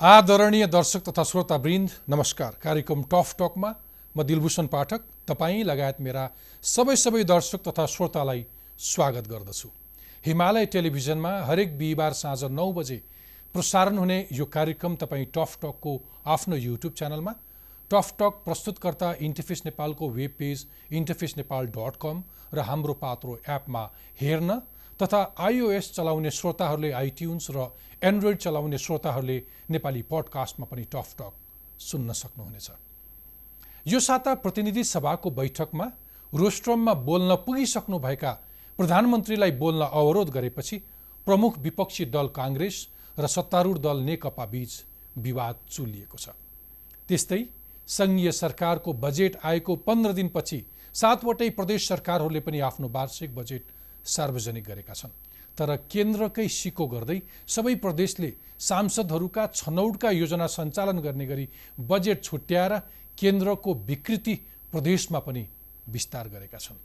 आदरणीय दर्शक तथा श्रोतावृन्द नमस्कार। कार्यक्रम टफ टकमा म दिलभूषण पाठक तपाईँ लगायत मेरा सबै सबै दर्शक तथा श्रोतालाई स्वागत गर्दछु। हिमालय टेलिभिजनमा हरेक बिहिबार साँझ नौ बजे प्रसारण हुने यो कार्यक्रम तपाईँ टफ टकको आफ्नो युट्युब च्यानलमा टफ टक प्रस्तुतकर्ता इन्टरफेस नेपालको web page interface Nepal dot com र हाम्रो पात्रो एपमा हेर्न तथा आइओएस चलाउने श्रोताहरूले आइट्युन्स र एन्ड्रोइड चलाउने श्रोताहरूले नेपाली पडकास्टमा पनि टफ टक सुन्न सक्नुहुनेछ। यो साता प्रतिनिधि सभाको बैठकमा रोस्ट्रममा बोल्न पुगिसक्नुभएका प्रधानमन्त्रीलाई बोल्न अवरोध गरेपछि प्रमुख विपक्षी दल काङ्ग्रेस र सत्तारूढ दल नेकपा बीच विवाद चुलिएको छ। त्यस्तै सङ्घीय सरकारको बजेट आएको पन्ध्र दिनपछि सातवटै प्रदेश सरकारहरूले पनि आफ्नो वार्षिक बजेट सार्वजनिक गरेका छन्। तर केन्द्रकै सिको गर्दै सबै प्रदेशले सांसदहरूका छनौटका योजना सञ्चालन गर्ने गरी बजेट छुट्याएर केन्द्रको विकृति प्रदेशमा पनि विस्तार गरेका छन्।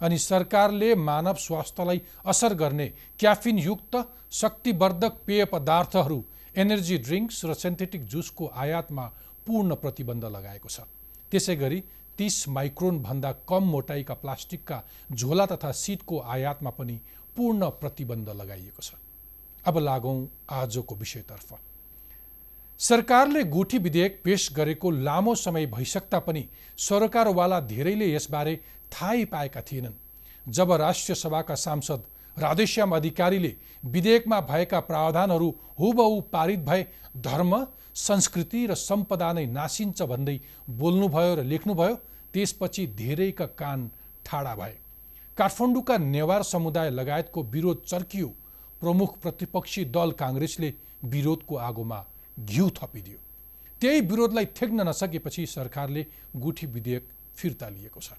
अनि सरकारले मानव स्वास्थ्यलाई असर गर्ने क्याफिनयुक्त शक्तिवर्धक पेय पदार्थहरू एनर्जी ड्रिङ्क्स र सिन्थेटिक जुसको आयातमा पूर्ण प्रतिबन्ध लगाएको छ। त्यसै गरी तिस माइक्रोनभन्दा कम मोटाइका प्लास्टिकका झोला तथा सिटको आयातमा पनि पूर्ण प्रतिबन्ध लगाइएको छ। अब लागौँ आजको विषयतर्फ। सरकारले गुठी विधेयक पेश गरेको लामो समय भइसक्दा पनि सरकारवाला धेरैले यसबारे थाहै पाएका थिएनन्। जब राष्ट्रिय सभाका सांसद राधेश्याम अधिकारीले विधेयकमा भएका प्रावधानहरू हुबहु पारित भए धर्म संस्कृति र सम्पदा नै नासिन्छ भन्दै बोल्नुभयो र लेख्नुभयो त्यसपछि धेरैका कान ठाडा भए। काठमाडौँका नेवार समुदाय लगायतको विरोध चर्कियो। प्रमुख प्रतिपक्षी दल काङ्ग्रेसले विरोधको आगोमा घिउ थपिदियो। त्यही विरोधलाई थेग्न नसकेपछि सरकारले गुठी विधेयक फिर्ता लिएको छ।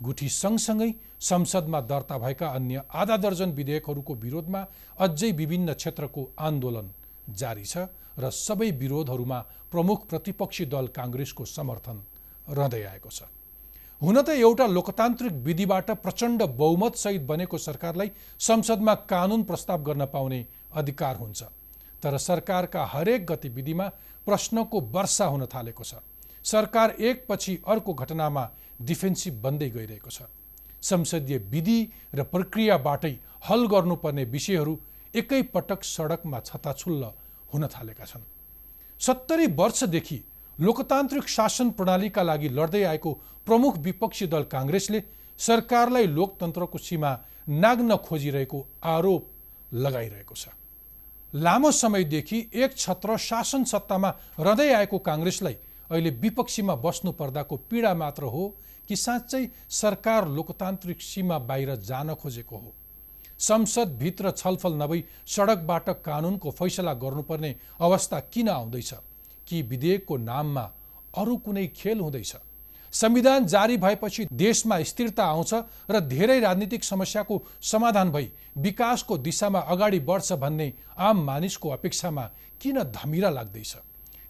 गुठी सँगसँगै संसदमा दर्ता भएका अन्य आधा दर्जन विधेयकहरूको विरोधमा अझै विभिन्न क्षेत्रको आन्दोलन जारी छ र सबै विरोधहरूमा प्रमुख प्रतिपक्षी दल काङ्ग्रेसको समर्थन रहँदै आएको छ। हुन त एउटा लोकतान्त्रिक विधिबाट प्रचण्ड बहुमतसहित बनेको सरकारलाई संसदमा कानुन प्रस्ताव गर्न पाउने अधिकार हुन्छ। तर सरकारका हरेक गतिविधिमा प्रश्नको वर्षा हुन थालेको छ। सरकार एकपछि अर्को घटनामा डिफेन्सिभ बन्दै गइरहेको छ। संसदीय विधि र प्रक्रियाबाटै हल गर्नुपर्ने विषयहरू एकैपटक सडकमा छताछुल्ल हुन थालेका छन्। सत्तरी वर्षदेखि लोकतान्त्रिक शासन प्रणालीका लागि लड्दै आएको प्रमुख विपक्षी दल काङ्ग्रेसले सरकारलाई लोकतन्त्रको सीमा नाग्न खोजिरहेको आरोप लगाइरहेको छ। लामो समयदेखि एक छत्र शासन सत्तामा रहँदै आएको काङ्ग्रेसलाई अहिले विपक्षीमा बस्नु पर्दाको पीडा मात्र हो कि साँच्चै सरकार लोकतान्त्रिक सीमा बाहिर जान खोजेको हो। संसदभित्र छलफल नभई सडकबाट कानुनको फैसला गर्नुपर्ने अवस्था किन आउँदैछ? कि विधेयकको नाममा अरू कुनै खेल हुँदैछ। संविधान जारी भएपछि देशमा स्थिरता आउँछ र धेरै राजनीतिक समस्याको समाधान भई विकासको दिशामा अगाडि बढ्छ भन्ने आम मानिसको अपेक्षामा किन धमिरा लाग्दैछ?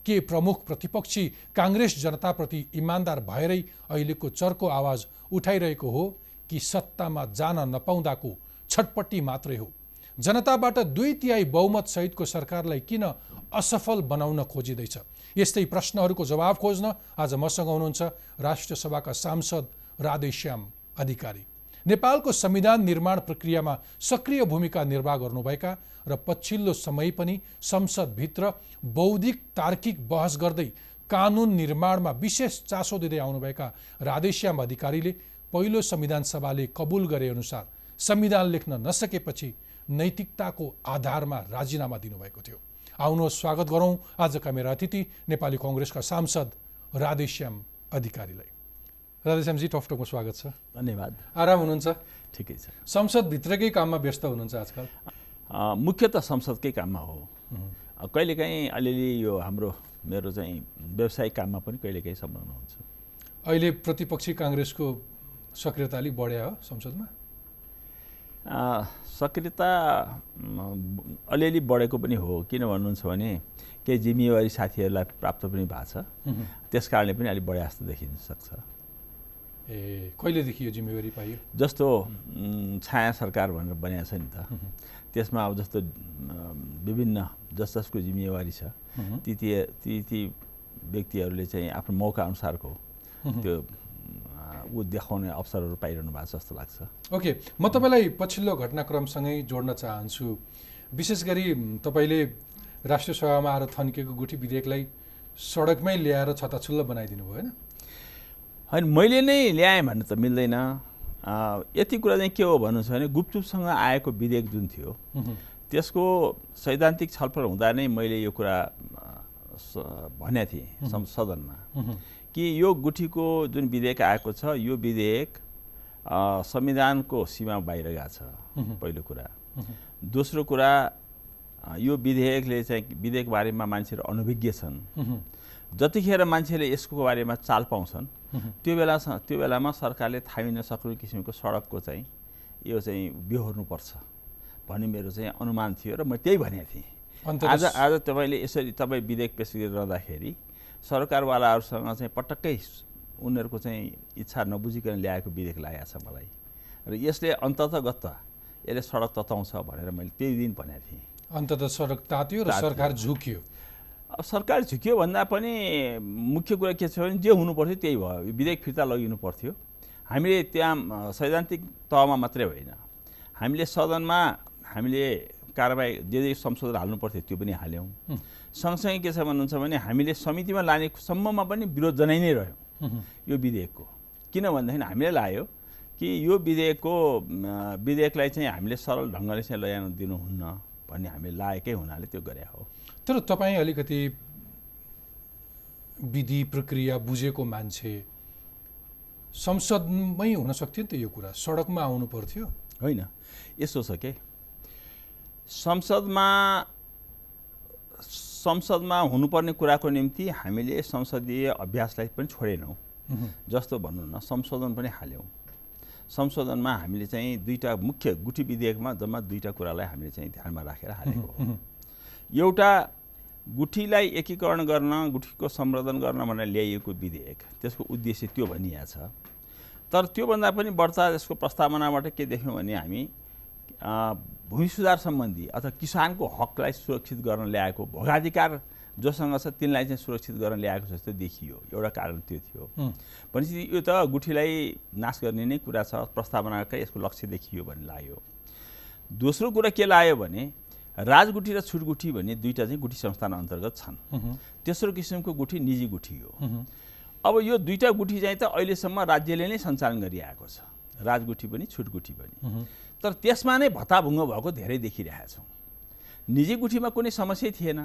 के प्रमुख प्रतिपक्षी काङ्ग्रेस जनताप्रति इमान्दार भएरै अहिलेको चर्को आवाज उठाइरहेको हो कि सत्तामा जान नपाउँदाको छटपट्टि मात्रै हो? जनताबाट दुई तिहाई बहुमत सहितको सरकारलाई किन असफल बनाउन खोजिँदैछ। यस्तै प्रश्नहरूको जवाब खोज्न आज मसँग हुनुहुन्छ राष्ट्रिय सभाका सांसद राधेश्याम अधिकारी। नेपालको संविधान निर्माण प्रक्रियामा सक्रिय भूमिका निर्वाह गर्नुभएका र पछिल्लो समय पनि संसदभित्र बौद्धिक तार्किक बहस गर्दै कानुन निर्माणमा विशेष चासो दिँदै आउनुभएका राधेश्याम अधिकारीले पहिलो संविधान सभाले कबुल गरे अनुसार संविधान लेख्न नसकेपछि नैतिकताको आधारमा राजीनामा दिनुभएको थियो। आउनुहोस् स्वागत गरौँ। आजका मेरा अतिथि नेपाली कङ्ग्रेसका सांसद राधेश्याम अधिकारीलाई। राधेश्यामजी टफटकमा स्वागत छ। धन्यवाद। आराम हुनुहुन्छ? ठिकै छ। संसदभित्रकै काममा व्यस्त हुनुहुन्छ आजकल? मुख्यत संसदकै काममा हो। कहिलेकाहीँ अलिअलि यो हाम्रो मेरो चाहिँ व्यवसायिक काममा पनि कहिलेकाहीँ संलग्न हुन्छ अहिले प्रतिपक्षी काङ्ग्रेसको सक्रियता अलिक बढ्या हो संसदमा। सक्रियता अलिअलि बढेको पनि हो। किन भन्नुहुन्छ भने केही जिम्मेवारी साथीहरूलाई प्राप्त पनि भएको छ। त्यस कारणले पनि अलिक बढे जस्तो देखिन सक्छ। ए कहिलेदेखि यो जिम्मेवारी पाइयो? जस्तो छाया सरकार भनेर बनिएको छ नि त। त्यसमा अब जस्तो विभिन्न जस जसको जिम्मेवारी छ ती ती ती ती व्यक्तिहरूले चाहिँ आफ्नो मौका अनुसारको त्यो ऊ देखाउने अवसरहरू पाइरहनु भएको छ जस्तो लाग्छ। ओके म तपाईँलाई पछिल्लो घटनाक्रमसँगै जोड्न चाहन्छु। विशेष गरी तपाईँले राष्ट्रिय सभामा आएर थन्किएको गुठी विधेयकलाई सडकमै ल्याएर छताछुल्ल बनाइदिनु भयो होइन? होइन मैले नै ल्याएँ भन्नु त मिल्दैन। यति कुरा चाहिँ के हो भन्नु छ भने गुपचुपसँग आएको विधेयक जुन थियो त्यसको सैद्धान्तिक छलफल हुँदा नै मैले यो कुरा भनेको थिएँ सदनमा। कि यो गुठीको जुन विधेयक आएको छ यो विधेयक संविधानको सीमा बाहिर गएको छ पहिलो कुरा। दोस्रो कुरा यो विधेयकले चाहिँ विधेयक बारेमा मान्छेहरू अनभिज्ञ छन्। जतिखेर मान्छेले यसको बारेमा चाल पाउँछन् त्यो बेला त्यो बेलामा सरकारले थामिन सक्ने किसिमको सडकको चाहिँ यो चाहिँ बेहोर्नुपर्छ भन्ने मेरो चाहिँ अनुमान थियो र म त्यही भनेको थिएँ। आज आज तपाईँले यसरी तपाईँ विधेयक पेस गरिरहँदाखेरि सरकारवालाहरूसँग चाहिँ पटक्कै उनीहरूको चाहिँ इच्छा नबुझिकन ल्याएको विधेयक लागेको छ मलाई। र यसले अन्ततगत यसले सडक तताउँछ भनेर मैले त्यही दिन भनेको थिएँ। अन्तत सडक तात्यो र। सरकार झुक्यो। अब सरकार झुक्यो भन्दा पनि मुख्य कुरा के छ भने जे हुनु पर्थ्यो त्यही भयो। विधेयक फिर्ता लगिनु पर्थ्यो हामीले त्यहाँ सैद्धान्तिक तहमा मात्रै होइन। हामीले सदनमा हामीले कारवाही जे जे संशोधन हाल्नु पर्थ्यो त्यो पनि हाल्यौँ। सँगसँगै के छ भन्नुहुन्छ भने हामीले समितिमा लाने सम्ममा पनि विरोध जनाइ नै रह्यौँ। यो विधेयकको। किन भन्दाखेरि हामीले लाग्यो कि यो विधेयकको विधेयकलाई चाहिँ हामीले सरल ढङ्गले चाहिँ लैजान दिनुहुन्न भन्ने हामीले लागेकै हुनाले त्यो गरे हो। तर तपाईँ अलिकति विधि प्रक्रिया बुझेको मान्छे संसदमै हुन सक्थ्यो नि त यो कुरा। सडकमा आउनु पर्थ्यो। होइन। यस्तो छ के? संसदमा संसदमा हुनुपर्ने कुराको निम्ति हामीले संसदीय अभ्यासलाई पनि छोडेनौँ। जस्तो भनौँ न संशोधन पनि हाल्यौँ। संशोधनमा हामीले चाहिँ दुईवटा मुख्य गुठी विधेयकमा जम्मा दुईवटा कुरालाई हामीले चाहिँ ध्यानमा राखेर हालेको एउटा गुठीलाई एकीकरण गर्न गुठीको सम्वर्धन गर्न भनेर ल्याइएको विधेयक त्यसको उद्देश्य त्यो भनिएको छ। तर त्योभन्दा पनि बढ्ता यसको प्रस्तावनाबाट के देख्यौँ भने हामी भूमि सुधार सम्बन्धी अथवा किसानको हकलाई सुरक्षित गर्न ल्याएको भोगाधिकार जोसँग छ तिनलाई चाहिँ सुरक्षित गर्न ल्याएको जस्तो देखियो। एउटा कारण त्यो थियो। भनेपछि यो त गुठीलाई नाश गर्ने नै कुरा छ प्रस्तावनाकै यसको लक्ष्य देखियो भन्ने लाग्यो। दोस्रो कुरा के लाग्यो भने राजगुठी र छुटगुठी भन्ने दुईवटा चाहिँ गुठी संस्थान अन्तर्गत छन्। तेस्रो किसिमको गुठी निजी गुठी हो। अब यो दुईवटा गुठी चाहिँ त अहिलेसम्म राज्यले नै सञ्चालन गरिआएको छ। राजगुठी पनि छुटगुठी पनि। तर त्यसमा नै भत्ताभुङ्ग भएको धेरै देखिरहेका छौँ। निजी गुठीमा कुनै समस्या थिएन।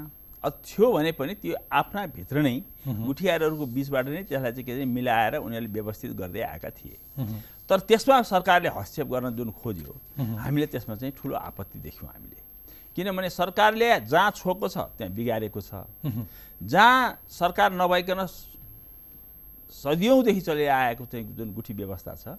थियो भने पनि त्यो आफ्ना भित्र नै गुठियारहरूको बिचबाट नै त्यसलाई चाहिँ के अरे मिलाएर उनीहरूले व्यवस्थित गर्दै आएका थिए। तर त्यसमा सरकारले हस्तक्षेप गर्न जुन खोज्यो हामीले त्यसमा चाहिँ ठुलो आपत्ति देख्यौँ हामीले। किनभने सरकारले जहाँ छोएको छ त्यहाँ बिगारेको छ। जहाँ सरकार नभइकन सदियौँदेखि चलिआएको चाहिँ जुन गुठी व्यवस्था छ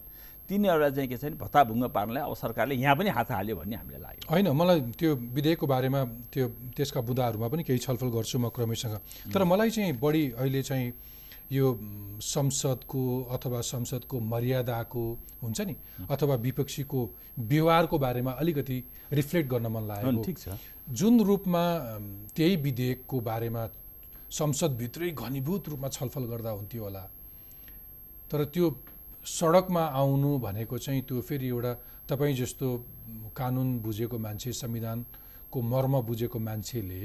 तिनीहरूलाई चाहिँ के छ भने भत्ताभुङ्ग पार्नलाई अब सरकारले यहाँ पनि हात हाल्यो भन्ने हामीलाई लाग्यो। होइन मलाई त्यो विधेयकको बारेमा त्यो त्यसका बुदाहरूमा पनि केही छलफल गर्छु म क्रमैसँग। तर मलाई चाहिँ बढी अहिले चाहिँ यो संसदको अथवा संसदको मर्यादाको हुन्छ नि अथवा विपक्षीको व्यवहारको बारेमा अलिकति रिफ्लेक्ट गर्न मन नि, ठिक छ। जुन रूपमा त्यही विधेयकको बारेमा संसदभित्रै घनीभूत रूपमा छलफल गर्दा हुन्थ्यो होला तर त्यो सडकमा आउनु भनेको चाहिँ त्यो फेरि एउटा तपाईँ जस्तो कानुन बुझेको मान्छे संविधानको मर्म बुझेको मान्छेले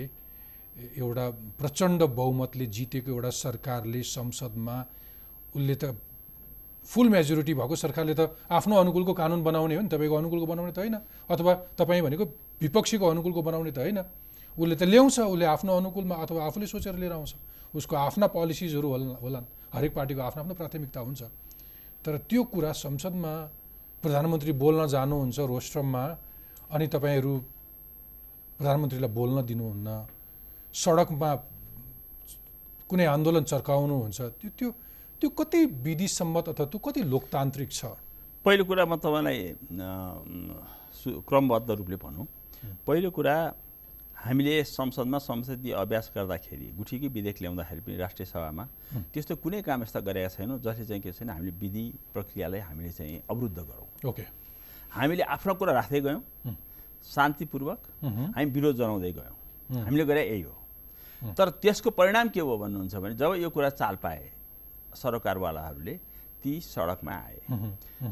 एउटा प्रचण्ड बहुमतले जितेको एउटा सरकारले संसदमा उसले त फुल मेजोरिटी भएको सरकारले त आफ्नो अनुकूलको कानुन बनाउने हो नि तपाईँको अनुकूलको बनाउने त होइन। अथवा तपाईँ भनेको विपक्षीको अनुकूलको बनाउने त होइन। उसले त ल्याउँछ उसले आफ्नो अनुकूलमा अथवा आफूले सोचेर लिएर आउँछ। उसको आफ्ना पोलिसिजहरू होला होलान्। हरेक पार्टीको आफ्नो आफ्नो प्राथमिकता हुन्छ। तर त्यो कुरा संसदमा प्रधानमन्त्री बोल्न जानुहुन्छ रोस्ट्रममा अनि तपाईँहरू प्रधानमन्त्रीलाई बोल्न दिनुहुन्न सडकमा कुनै आन्दोलन चर्काउनुहुन्छ त्यो त्यो त्यो कति विधिसम्मत अथवा त्यो कति लोकतान्त्रिक छ? पहिलो कुरा म तपाईँलाई क्रमबद्ध रूपले भनौँ। पहिलो कुरा हामीले संसदमा संसदीय अभ्यास गर्दाखेरि गुठीकै विधेयक ल्याउँदाखेरि पनि राष्ट्रिय सभामा त्यस्तो कुनै काम यस्ता गरेका छैनौँ जसले चाहिँ के छैन हामीले विधि प्रक्रियालाई हामीले चाहिँ अवरुद्ध गरौँ। ओके। हामीले आफ्नो कुरा राख्दै गयौँ शान्तिपूर्वक हामी विरोध जनाउँदै गयौँ। हामीले गरे यही हो। तर त्यसको परिणाम के हो भन्नुहुन्छ भने जब यो कुरा चाल पाए सरकारवालाहरूले ती सडकमा आए।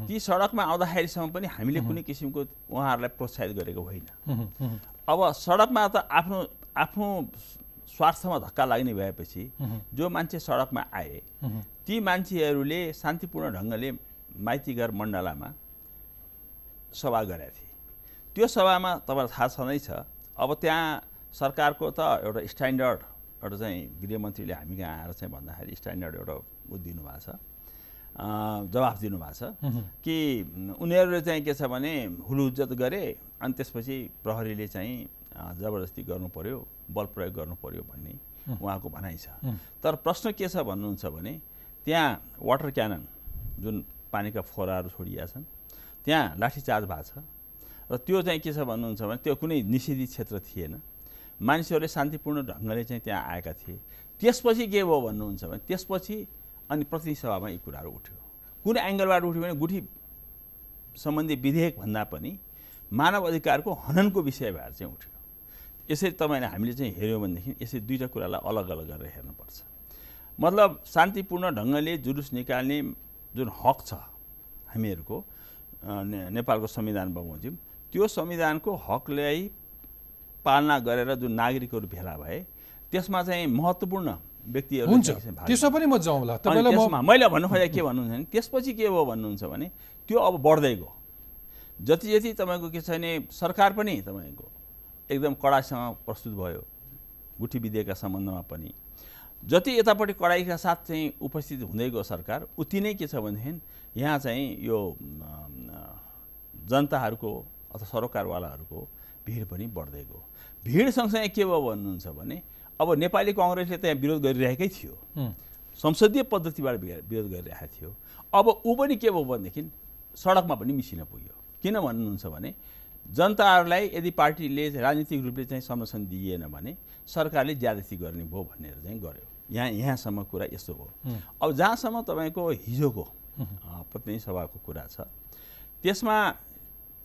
ती सडकमा आउँदाखेरिसम्म पनि हामीले कुनै किसिमको उहाँहरूलाई प्रोत्साहित गरेको होइन। अब सडकमा त आफ्नो आफ्नो स्वार्थमा धक्का लाग्ने भएपछि जो मान्छे सडकमा आए ती मान्छेहरूले शान्तिपूर्ण ढङ्गले माइतीघर मण्डलामा सभा गरेका थिए। त्यो सभामा तपाईँलाई थाहा छँदैछ अब त्यहाँ सरकारको त एउटा स्ट्यान्डर्ड एउटा चाहिँ गृहमन्त्रीले हामी कहाँ आएर चाहिँ भन्दाखेरि स्ट्यान्डर्ड एउटा उ दिनुभएको छ। जवाफ दिनुभएको छ। कि उनीहरूले चाहिँ के छ भने हुलुज्जत गरे अनि त्यसपछि प्रहरीले चाहिँ जबरजस्ती गर्नु पर्यो बल प्रयोग गर्नु पर्यो भन्ने उहाँको भनाइ छ। तर प्रश्न के छ भन्नुहुन्छ भने त्यहाँ वाटर क्यानन जुन पानीका फोराहरू छोडिया छन् त्यहाँ लाठीचार्ज भएको छ र त्यो चाहिँ के छ भन्नुहुन्छ भने त्यो कुनै निषेधित क्षेत्र थिएन। मानिसहरूले शान्तिपूर्ण ढङ्गले चाहिँ त्यहाँ आएका थिए। त्यसपछि के भयो भन्नुहुन्छ भने त्यसपछि अनि प्रतिनिधि सभामा यी कुराहरू उठ्यो। कुन एङ्गलबाट उठ्यो भने गुठी सम्बन्धी विधेयक भन्दा पनि मानव अधिकारको हननको विषय भएर चाहिँ उठ्यो। यसरी तपाईँले हामीले चाहिँ हेऱ्यौँ भनेदेखि यसरी दुईवटा कुरालाई अलग अलग गरेर हेर्नुपर्छ। मतलब शान्तिपूर्ण ढङ्गले जुलुस निकाल्ने जुन हक छ हामीहरूको नेपालको संविधान बमोजिम त्यो संविधानको हकलाई पालना गरेर जुन नागरिकहरू भेला भए त्यसमा चाहिँ महत्त्वपूर्ण व्यक्तिहरू हुन्छ। त्यसमा पनि म जाउँला। तपाईँलाई मैले भन्नु खोजेको के भन्नुहुन्छ भने त्यसपछि के भयो भन्नुहुन्छ भने त्यो अब बढ्दै गयो। जति जति तपाईँको के छ भने सरकार पनि तपाईँको एकदम कडाइसँग प्रस्तुत भयो गुठी विधेयकका सम्बन्धमा पनि। जति यतापट्टि कडाइका साथ चाहिँ उपस्थित हुँदै गयो सरकार उति नै के छ भनेदेखि यहाँ चाहिँ यो जनताहरूको अथवा सरकारवालाहरूको भिड पनि बढ्दै गयो। भिड सँगसँगै के भयो भन्नुहुन्छ भने अब नेपाली कङ्ग्रेसले त्यहाँ विरोध गरिरहेकै थियो। संसदीय पद्धतिबाट विरोध गरिरहेको थियो। अब ऊ पनि के भयो भनेदेखि सडकमा पनि मिसिन पुग्यो। किन भन्नुहुन्छ भने जनताहरूलाई यदि पार्टीले राजनीतिक रूपले चाहिँ संरक्षण दिइएन भने सरकारले ज्यादती गर्ने भयो भनेर चाहिँ गर्यो। यहाँ यहाँसम्म कुरा यस्तो हो। अब जहाँसम्म तपाईँको हिजोको प्रतिनिधि सभाको कुरा छ त्यसमा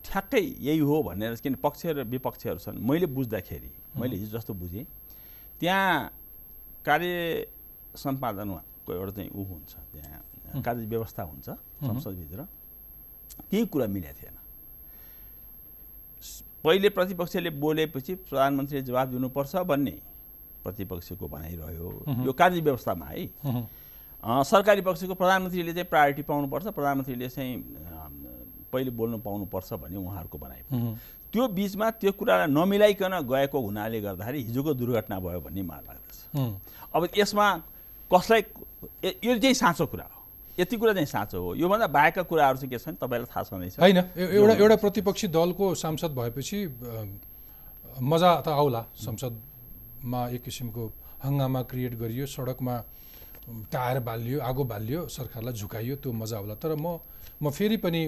ठ्याक्कै यही हो भनेर किन पक्ष र विपक्षहरू छन् मैले बुझ्दाखेरि मैले हिजो जस्तो बुझेँ। त्यहाँ कार्य सम्पादनको एउटा चाहिँ ऊ हुन्छ त्यहाँ कार्य व्यवस्था हुन्छ संसदभित्र केही कुरा मिलेको थिएन। पहिले प्रतिपक्षले बोलेपछि प्रधानमन्त्रीले जवाब दिनुपर्छ भन्ने प्रतिपक्षको भनाइरह्यो यो कार्य व्यवस्थामा है। सरकारी पक्षको प्रधानमन्त्रीले चाहिँ प्रायोरिटी पाउनुपर्छ प्रधानमन्त्रीले चाहिँ पहिले बोल्नु पाउनुपर्छ भन्ने उहाँहरूको भनाइ। त्यो बिचमा त्यो कुरालाई नमिलाइकन गएको हुनाले गर्दाखेरि हिजोको दुर्घटना भयो भन्ने मलाई लाग्दछ। अब यसमा कसलाई यो चाहिँ साँचो कुरा हो। यति कुरा चाहिँ साँचो हो। योभन्दा बाहेकका कुराहरू चाहिँ के छन् तपाईँलाई थाहा छँदैछ होइन एउटा एउटा प्रतिपक्षी दलको सांसद भएपछि मजा त आउला संसदमा एक किसिमको हङ्गामा क्रिएट गरियो सडकमा टायर बालियो आगो बालियो सरकारलाई झुकाइयो त्यो मजा आउला। तर म म फेरि पनि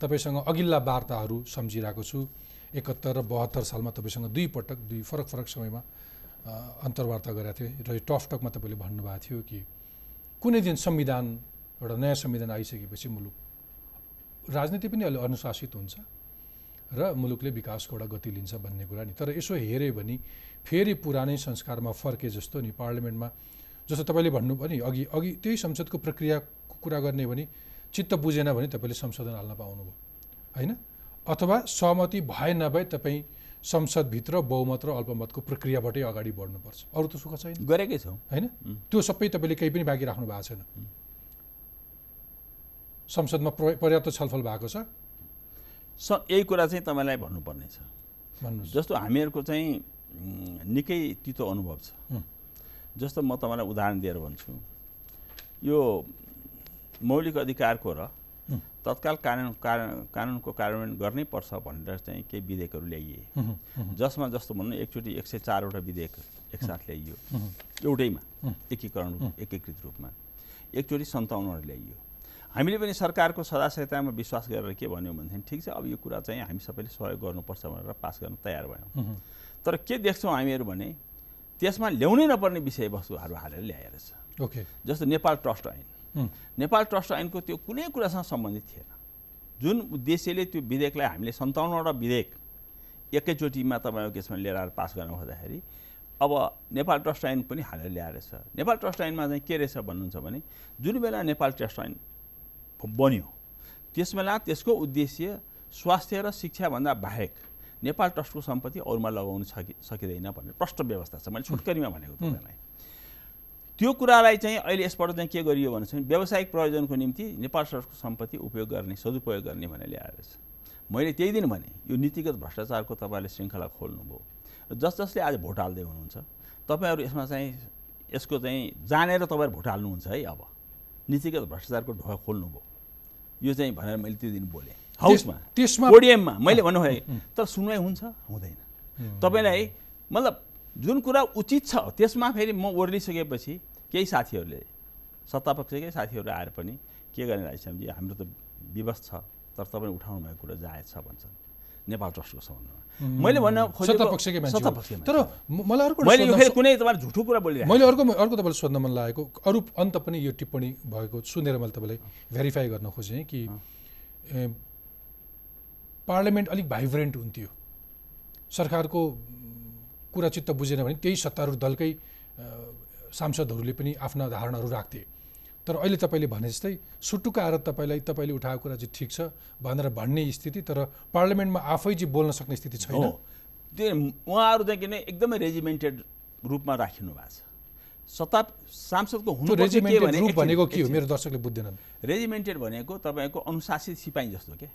तपाईँसँग अघिल्ला वार्ताहरू सम्झिरहेको छु। एकहत्तर र बहत्तर सालमा तपाईँसँग दुई पटक दुई फरक फरक समयमा अन्तर्वार्ता गरेका थिएँ र टफ टकमा तपाईँले भन्नुभएको थियो कि कुनै दिन संविधान एउटा नयाँ संविधान आइसकेपछि मुलुक राजनीति पनि अलि अनुशासित हुन्छ र मुलुकले विकासको एउटा गति लिन्छ भन्ने कुरा नि। तर यसो हेऱ्यो भने फेरि पुरानै संस्कारमा फर्के जस्तो नि पार्लियामेन्टमा जस्तो तपाईँले भन्नुभयो नि अघि अघि त्यही संसदको प्रक्रियाको कुरा गर्ने भने चित्त बुझेन भने तपाईँले संशोधन हाल्न पाउनुभयो। होइन? अथवा सहमति भए नभए तपाईँ संसदभित्र बहुमत र अल्पमतको प्रक्रियाबाटै अगाडि बढ्नुपर्छ। अरू त सुख छैन। गरेकै छौँ। होइन? त्यो सबै तपाईँले केही पनि बाँकी राख्नु भएको छैन। संसदमा पर्याप्त छलफल भएको छ। स यही कुरा चाहिँ तपाईँलाई भन्नुपर्ने छ। भन्नु जस्तो हामीहरूको चाहिँ निकै तितो अनुभव छ। जस्तो म तपाईँलाई उदाहरण दिएर भन्छु। यो मौलिक अधिकारको र तत्काल कानुन कानुनको कार्यान्वयन गर्नै पर्छ भनेर चाहिँ केही विधेयकहरू ल्याइए। जसमा जस्तो भन्नु एकचोटि एक सय चारवटा विधेयक एकसाथ ल्याइयो। एउटैमा एकीकरण एकीकृत रूपमा। एकचोटि सन्ताउन्नवटा ल्याइयो। हामीले पनि सरकारको सदाशयतामा विश्वास गरेर के भन्यौँ भनेदेखि ठिक छ अब यो कुरा चाहिँ हामी सबैले सहयोग गर्नुपर्छ भनेर पास गर्न तयार भयौँ। तर के देख्छौँ हामीहरू भने त्यसमा ल्याउनै नपर्ने विषयवस्तुहरू हालेर ल्याएर छ ओके। जस्तो नेपाल ट्रस्ट ऐन। नेपाल ट्रस्ट ऐनको त्यो कुनै कुरासँग सम्बन्धित थिएन। जुन उद्देश्यले त्यो विधेयकलाई हामीले सन्ताउन्नवटा विधेयक एकैचोटिमा तपाईँको केसमा लिएर आएर पास गर्न खोज्दाखेरि अब नेपाल ट्रस्ट ऐन पनि हालेर ल्याएर छ। नेपाल ट्रस्ट ऐनमा चाहिँ के रहेछ भन्नुहुन्छ भने जुन बेला नेपाल ट्रस्ट ऐन बन्यो त्यस बेला त्यसको उद्देश्य स्वास्थ्य र शिक्षाभन्दा बाहेक नेपाल ट्रस्टको सम्पत्ति अरूमा लगाउन सकि सकिँदैन भन्ने प्रष्ट व्यवस्था छ। मैले छोटकरीमा भनेको तपाईँलाई। त्यो कुरालाई चाहिँ अहिले यसबाट चाहिँ के गरियो भने चाहिँ व्यावसायिक प्रयोजनको निम्ति नेपाल ट्रस्टको सम्पत्ति उपयोग गर्ने सदुपयोग गर्ने भनेर ल्याएर छ मैले त्यही दिन भने यो नीतिगत भ्रष्टाचारको तपाईँले श्रृङ्खला खोल्नुभयो। जस जसले आज भोट हाल्दै हुनुहुन्छ तपाईँहरू यसमा चाहिँ यसको चाहिँ जानेर तपाईँहरू भोट हाल्नुहुन्छ है अब। नीतिगत भ्रष्टाचारको ढोका खोल्नुभयो। यो चाहिँ भनेर मैले त्यो दिन बोलेँ। हाउसमा त्यसमा पोडियममा मैले भन्नुभयो तर सुनवाई हुन्छ? हुँदैन। तपाईँलाई मतलब जुन कुरा उचित छ त्यसमा फेरि म ओर्लिसकेपछि केही साथीहरूले सत्तापक्षकै साथीहरू आएर पनि के गर्ने राजेश्यामजी हाम्रो त विवश छ तर तपाईँले उठाउनु भएको कुरा जायज छ भन्छन्। नेपाल ट्रस्टको सम्बन्धमा। मैले भन्न खोजेको तर मलाई अर्को मैले यो सोध्न- फेरि कुनै तपाईँले झुठो कुरा बोलिरहेको मैले अर्को अर्को तपाईँलाई सोध्न मन लागेको अरू अन्त पनि यो टिप्पणी भएको सुनेर मैले तपाईँलाई भेरिफाई गर्न खोजेँ कि पार्लियामेन्ट अलिक भाइब्रेन्ट हुन्थ्यो। सरकारको कुरा चित्त बुझेन भने त्यही सत्तारूढ दलकै सांसदहरूले पनि आफ्ना धारणाहरू राख्थे। तर अहिले तपाईँले भने जस्तै सुटुक्क आएर तपाईँलाई तपाईँले उठाएको कुरा चाहिँ ठिक छ भनेर भन्ने स्थिति तर पार्लियामेन्टमा आफै चाहिँ बोल्न सक्ने स्थिति छैन। त्यो उहाँहरू चाहिँ किन एकदमै रेजिमेन्टेड रूपमा राखिनु भएको छ। सत्ता सांसदको हुनु भनेको के हो। मेरो दर्शकले बुझ्दैनन्। रेजिमेन्टेड भनेको तपाईँको अनुशासित सिपाही जस्तो के?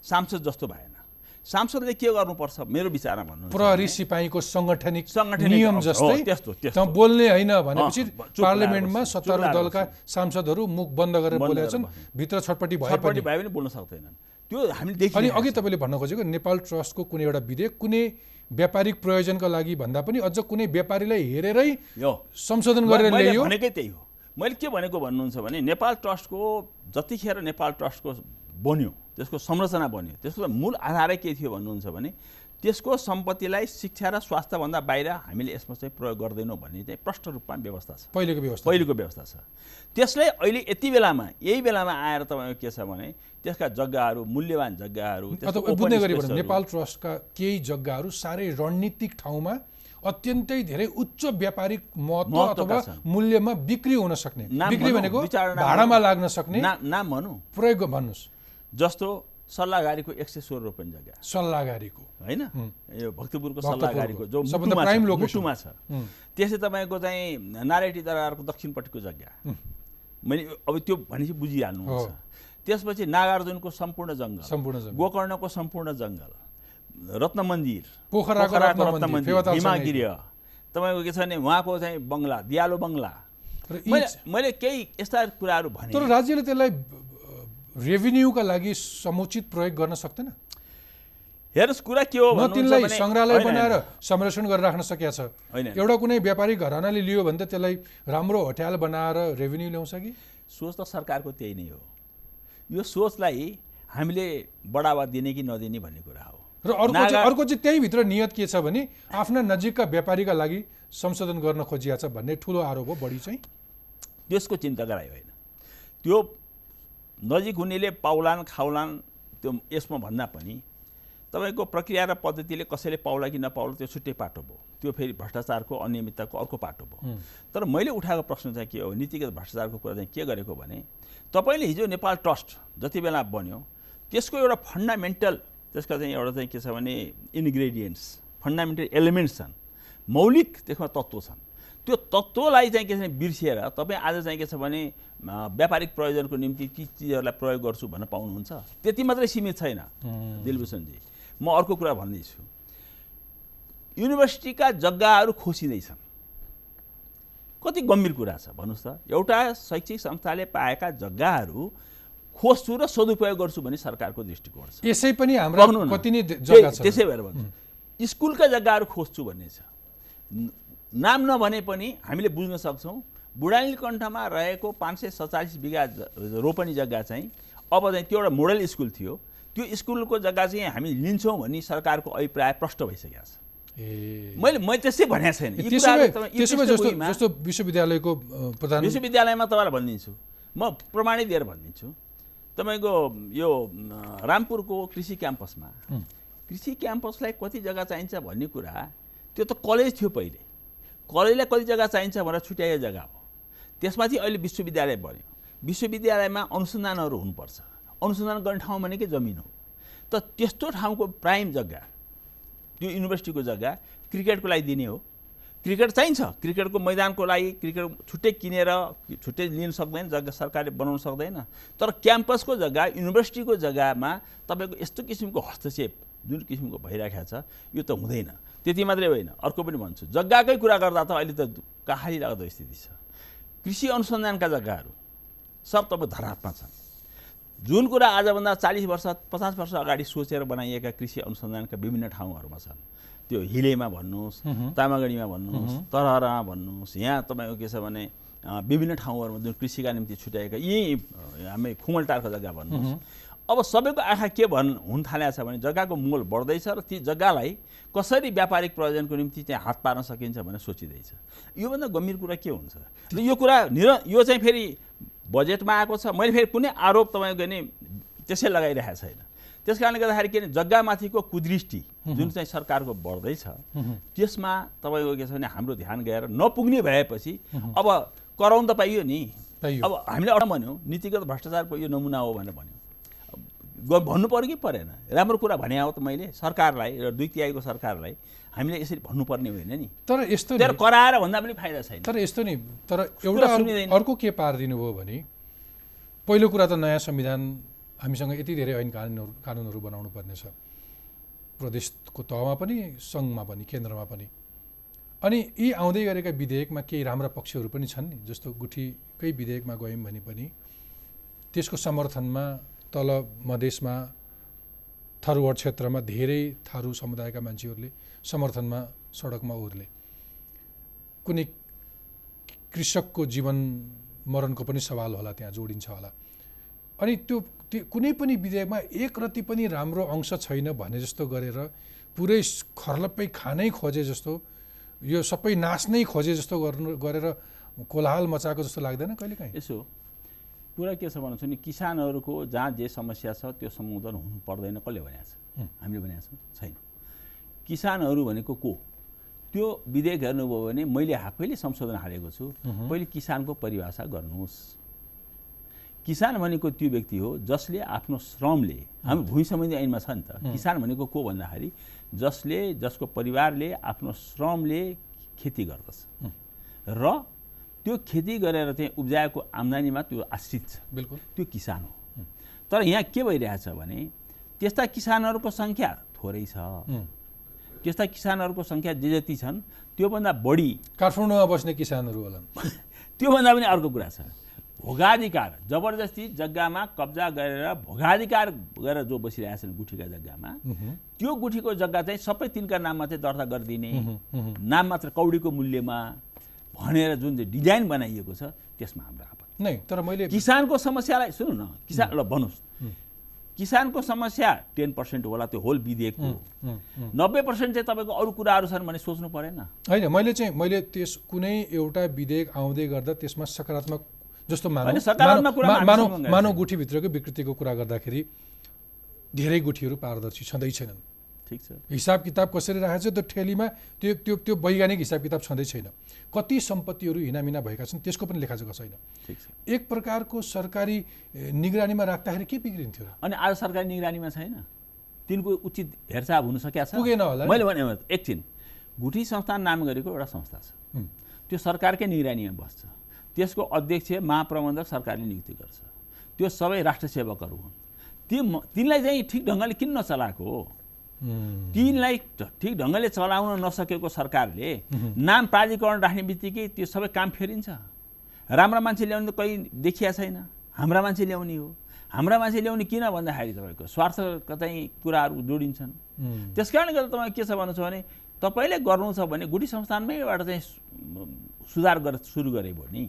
सांसद जस्तो भएन। सांसदले के गर्नुपर्छ? मेरो विचारमा भन्नु प्रहरी सिपाहीको सङ्गठनिक नियम जस्तै त्यस्तो, त्यस्तो। बोल्ने होइन भनेपछि पार्लियामेन्टमा सत्तारूढ दलका सांसदहरू मुख बन्द गरेर बोलेका छन्। भित्र छटपट्टि भए पनि। भए पनि बोल्न सक्दैनन्। त्यो हामीले अनि देखि अघि तपाईँले भन्न खोजेको नेपाल ट्रस्टको कुनै एउटा विधेयक कुनै व्यापारिक प्रयोजनका लागि भन्दा पनि अझ कुनै व्यापारीलाई हेरेरै संशोधन गरेर मैले ल्याइयो। भनेकै त्यही हो। मैले के भनेको भन्नुहुन्छ भने नेपाल ट्रस्टको जतिखेर नेपाल ट्रस्टको बन्यो। त्यसको संरचना बन्यो। त्यसको मूल आधारै के थियो भन्नुहुन्छ भने त्यसको सम्पत्तिलाई शिक्षा र स्वास्थ्यभन्दा बाहिर हामीले यसमा चाहिँ प्रयोग गर्दैनौँ भन्ने चाहिँ प्रष्ट रूपमा व्यवस्था छ। पहिलेको व्यवस्था। पहिलेको व्यवस्था छ। त्यसलाई अहिले यति बेलामा यही बेलामा आएर तपाईँको के छ भने त्यसका जग्गाहरू मूल्यवान जग्गाहरू बुझ्ने गरी नेपाल ट्रस्टका केही जग्गाहरू साह्रै रणनीतिक ठाउँमा अत्यन्तै धेरै उच्च व्यापारिक महत्त्व अथवा। मूल्यमा बिक्री हुन सक्ने। बिक्री भनौँ, भनेको भाडामा। लाग्न सक्ने नाम भनौँ। प्रयोग भन्नुहोस् जस्तो सल्लाहगारीको एक सय सोह्र रुपियाँ जग्गा। सल्लाहगारीको। होइन? यो भक्तपुरको। सल्लाहगारीको जो मुटुमा छ, त्यसै तपाईँको चाहिँ नारायणी दरबारको दक्षिणपट्टिको जग्गा। मैले अब त्यो भनेपछि बुझिहाल्नुहुन्छ। त्यसपछि नागार्जुनको सम्पूर्ण जङ्गल। सम्पूर्ण गोकर्णको सम्पूर्ण जङ्गल। रत्न मन्दिर। पोखराको रत्न मन्दिर, हिमागिरी तपाईँको के छ भने उहाँको चाहिँ बङ्गला दियालो बङ्गला। मैले केही यस्ता कुराहरू भने। तर राज्यले त्यसलाई रेभिन्यूका लागि समुचित प्रयोग गर्न सक्दैन। हेर्नुहोस् कुरा के हो न तिनलाई सङ्ग्रहालय बनाएर। संरक्षण गरेर राख्न सकिया छ। होइन। एउटा कुनै व्यापारिक घरानाले लियो भने त त्यसलाई राम्रो होटेल बनाएर रेभिन्यू ल्याउँछ कि? सोच त सरकारको त्यही नै हो। यो सोचलाई हामीले बढावा दिने कि नदिने भन्ने कुरा हो। र अर्को चाहिँ अर्को चाहिँ त्यही भित्र नियत के छ भने आफ्ना नजिकका व्यापारीका लागि संशोधन गर्न खोजिया छ भन्ने ठुलो आरोप हो बढी चाहिँ। त्यसको चिन्ता गराइ होइन। त्यो नजिक हुनेले पाउलान् खाउलान् त्यो यसमा भन्दा पनि तपाईँको प्रक्रिया र पद्धतिले कसैले पाउला कि नपाउला त्यो छुट्टै पाटो भयो। त्यो फेरि भ्रष्टाचारको अनियमितताको अर्को पाटो भयो। तर मैले उठाएको प्रश्न चाहिँ के हो? नीतिगत भ्रष्टाचारको कुरा चाहिँ के गरेको भने तपाईँले हिजो नेपाल ट्रस्ट जति बेला बन्यो त्यसको एउटा फन्डामेन्टल त्यसका चाहिँ एउटा चाहिँ के छ भने इन्ग्रेडियन्ट्स फन्डामेन्टल एलिमेन्ट्स छन्। मौलिक त्यसमा तत्त्व छन्। त्यो तत्त्वलाई चाहिँ के छ भने बिर्सिएर तपाईँ आज चाहिँ के छ भने व्यापारिक प्रयोजनको निम्ति ती चिजहरूलाई प्रयोग गर्छु भन्न पाउनुहुन्छ। त्यति मात्रै सीमित छैन दिलभूषणजी। म अर्को कुरा भन्दैछु। युनिभर्सिटीका जग्गाहरू खोसिँदैछन्। कति गम्भीर कुरा छ भन्नुहोस् त। एउटा शैक्षिक संस्थाले पाएका जग्गाहरू खोज्छु र सदुपयोग गर्छु भन्ने सरकारको दृष्टिकोण छ। यसै पनि हाम्रा पाउनु न। कति नै त्यही- जग्गा छ त्यसै भएर भन्छु। स्कुलका जग्गाहरू खोज्छु भन्ने छ। नाम नभने पनि हामीले बुझ्न सक्छौँ बुढानी कण्ठमा रहेको पाँच सय सत्तालिस बिघा रोपनी जग्गा चाहिँ अब चाहिँ त्यो एउटा मोडल स्कुल थियो। त्यो स्कुलको जग्गा चाहिँ हामी लिन्छौँ भनी सरकारको अभिप्राय प्रष्ट भइसकेको छ। ए। मैले मैले त्यसै भनेको छैन। जस्तो विश्वविद्यालयको प्रधान विश्वविद्यालयमा तपाईँलाई भनिदिन्छु। म प्रमाणित दिएर भनिदिन्छु। तपाईँको यो रामपुरको कृषि क्याम्पसमा कृषि क्याम्पसलाई कति जग्गा चाहिन्छ भन्ने कुरा त्यो त कलेज थियो पहिले। कलेजलाई कति जग्गा चाहिन्छ भनेर छुट्याइएको जग्गा हो। त्यसमाथि अहिले विश्वविद्यालय बन्यो। विश्वविद्यालयमा अनुसन्धानहरू हुनुपर्छ। अनुसन्धान गर्ने ठाउँ भनेकै जमिन हो? त त्यस्तो ठाउँको प्राइम जग्गा त्यो युनिभर्सिटीको जग्गा क्रिकेटको लागि दिने हो। क्रिकेट चाहिन्छ। क्रिकेटको मैदानको लागि क्रिकेट छुट्टै किनेर छुट्टै लिन सक्दैन जग्गा सरकारले बनाउन सक्दैन। तर क्याम्पसको जग्गा युनिभर्सिटीको जग्गामा तपाईँको यस्तो किसिमको हस्तक्षेप जुन किसिमको भइरहेको छ यो त हुँदैन। त्यति मात्रै होइन। अर्को पनि भन्छु जग्गाकै कुरा गर्दा त अहिले त कहाली लाग्दो स्थिति छ। कृषि अनुसन्धानका जग्गाहरू सब तपाईँ धरापमा छन्। जुन कुरा आजभन्दा चालिस वर्ष पचास वर्ष अगाडि सोचेर बनाइएका कृषि अनुसन्धानका विभिन्न ठाउँहरूमा छन्। त्यो हिलेमा भन्नुहोस् तामागढीमा भन्नुहोस् तरहरामा भन्नुहोस् यहाँ तपाईँको के छ भने विभिन्न ठाउँहरूमा जुन कृषिका निम्ति छुट्याएका यहीँ हामी खुमलटारको जग्गा भन्नुहोस्। अब सबैको आँखा के भन् हुन थालेको छ भने जग्गाको मोल बढ्दैछ र ती जग्गालाई कसरी व्यापारिक प्रयोजनको निम्ति चाहिँ हात पार्न सकिन्छ भनेर सोचिँदैछ। योभन्दा गम्भीर कुरा के हुन्छ? र यो कुरा निर यो चाहिँ फेरि बजेटमा आएको छ। मैले फेरि कुनै आरोप तपाईँको नि त्यसै लगाइरहेको छैन। त्यस कारणले गर्दाखेरि के भने जग्गामाथिको कुदृष्टि जुन चाहिँ सरकारको बढ्दैछ त्यसमा तपाईँको के छ भने हाम्रो ध्यान गएर नपुग्ने भएपछि अब कराउन त पाइयो नि। अब हामीले अरू भन्यौँ नीतिगत भ्रष्टाचारको यो नमुना हो भनेर भन्यौँ। भन्नु पऱ्यो कि परेन? राम्रो कुरा भने हो त मैले सरकारलाई र दुई तिहाईको सरकारलाई हामीले यसरी भन्नुपर्ने होइन नि। तर यस्तो कराएर भन्दा पनि फाइदा छैन। तर यस्तो नि तर एउटा। अर्को के पारिदिनु भयो भने पहिलो कुरा त नयाँ संविधान हामीसँग यति धेरै ऐन कानुनहरू कानुनहरू बनाउनु पर्नेछ प्रदेशको तहमा पनि सङ्घमा पनि केन्द्रमा पनि। अनि यी आउँदै गरेका विधेयकमा केही राम्रा पक्षहरू पनि छन् नि जस्तो गुठीकै विधेयकमा गयौँ भने पनि त्यसको समर्थनमा तल मधेसमा थारूवड क्षेत्रमा धेरै थारू समुदायका मान्छेहरूले समर्थनमा सडकमा ओर्ले। कुनै कृषकको जीवन मरणको पनि सवाल होला त्यहाँ जोडिन्छ होला। अनि त्यो त्यो कुनै पनि विधेयकमा एक रति पनि राम्रो अंश छैन भने जस्तो गरेर पुरै खर्लप्पै खानै खोजे जस्तो यो सबै नाच्नै खोजे जस्तो गर्नु गरेर कोलाहल मचाएको जस्तो लाग्दैन कहिले काहीँ यसो कुरा के छ भन्नु नि किसानहरूको जहाँ जे समस्या छ त्यो सम्बोधन हुनु पर्दैन। कसले भनेको छ। हामीले भनेको छौँ? छैन। किसानहरू भनेको को? त्यो विधेयक हेर्नुभयो भने मैले आफैले संशोधन हालेको छु। पहिले किसानको परिभाषा गर्नुहोस्। किसान भनेको त्यो व्यक्ति हो जसले आफ्नो श्रमले हामी भूमि सम्बन्धी ऐनमा छ नि त। किसान भनेको को भन्दाखेरि जसले जसको परिवारले आफ्नो श्रमले खेती गर्दछ। र त्यो खेती गरेर चाहिँ उब्जाएको आम्दानीमा त्यो आश्रित छ। बिल्कुल। त्यो किसान हो। तर यहाँ के भइरहेछ भने त्यस्ता किसानहरूको सङ्ख्या थोरै छ. त्यस्ता किसानहरूको सङ्ख्या जे जति छन् त्योभन्दा बढी काठमाडौँमा बस्ने किसानहरू होलान्। त्योभन्दा पनि अर्को कुरा छ। भोगाधिकार जबरजस्ती जग्गामा कब्जा गरेर भोगाधिकार गरेर जो बसिरहेछन् गुठीका जग्गामा त्यो गुठीको जग्गा चाहिँ सबै तिनका नाममा चाहिँ दर्ता गरिदिने। नाम मात्र कौडीको मूल्यमा। भनेर जुन चाहिँ डिजाइन बनाइएको छ त्यसमा हाम्रो आपत्ति। नै तर मैले किसानको समस्यालाई सुन्नु न किसान ल भन्नुहोस्। किसानको समस्या टेन पर्सेन्ट होला त्यो होल विधेयकको. नब्बे पर्सेन्ट चाहिँ तपाईँको अरू कुराहरू छन् भने सोच्नु परेन। होइन मैले चाहिँ मैले त्यस कुनै एउटा विधेयक आउँदै गर्दा त्यसमा सकारात्मक जस्तो मानौ। होइन, सकारात्मक कुरामा हामी मानौ सँगै मानौ छौँ। गुठीभित्रको विकृतिको कुरा गर्दाखेरि धेरै गुठीहरू पारदर्शी छँदै छैनन्। ठिक छ। हिसाब किताब कसरी राखेको छ त्यो ठेलीमा त्यो त्यो त्यो वैज्ञानिक हिसाब किताब छँदै छैन। कति सम्पत्तिहरू हिनामिना भएका छन् त्यसको पनि लेखाजोखा छैन। ठिक छ। एक प्रकारको सरकारी निगरानीमा राख्दाखेरि के बिग्रिन्थ्यो अनि आज सरकारी निगरानीमा छैन? तिनको उचित हेरचाह हुन सकेका छ? पुगेन होला। मैले भने एकछिन। गुठी संस्थान नाम गरेको एउटा संस्था छ। त्यो सरकारकै निगरानीमा बस्छ। त्यसको अध्यक्ष महाप्रबन्धक सरकारले नियुक्ति गर्छ। त्यो सबै राष्ट्र सेवकहरू हुन्। ती तिनलाई चाहिँ ठिक ढङ्गले किन नचलाएको हो? तिनलाई ठिक ढङ्गले चलाउन नसकेको सरकारले नाम प्राधिकरण राख्ने बित्तिकै त्यो सबै काम फेरिन्छ। राम्रा मान्छे ल्याउने त कहीँ देखिया छैन। हाम्रा मान्छे ल्याउने हो। हाम्रा मान्छे ल्याउने किन भन्दाखेरि तपाईँको? स्वार्थका चाहिँ कुराहरू जोडिन्छन्। त्यस कारणले गर्दा तपाईँ के छ भन्नु छ भने तपाईँले गर्नु छ भने गुठी संस्थानमैबाट चाहिँ सुधार गरेर सुरु गरे भने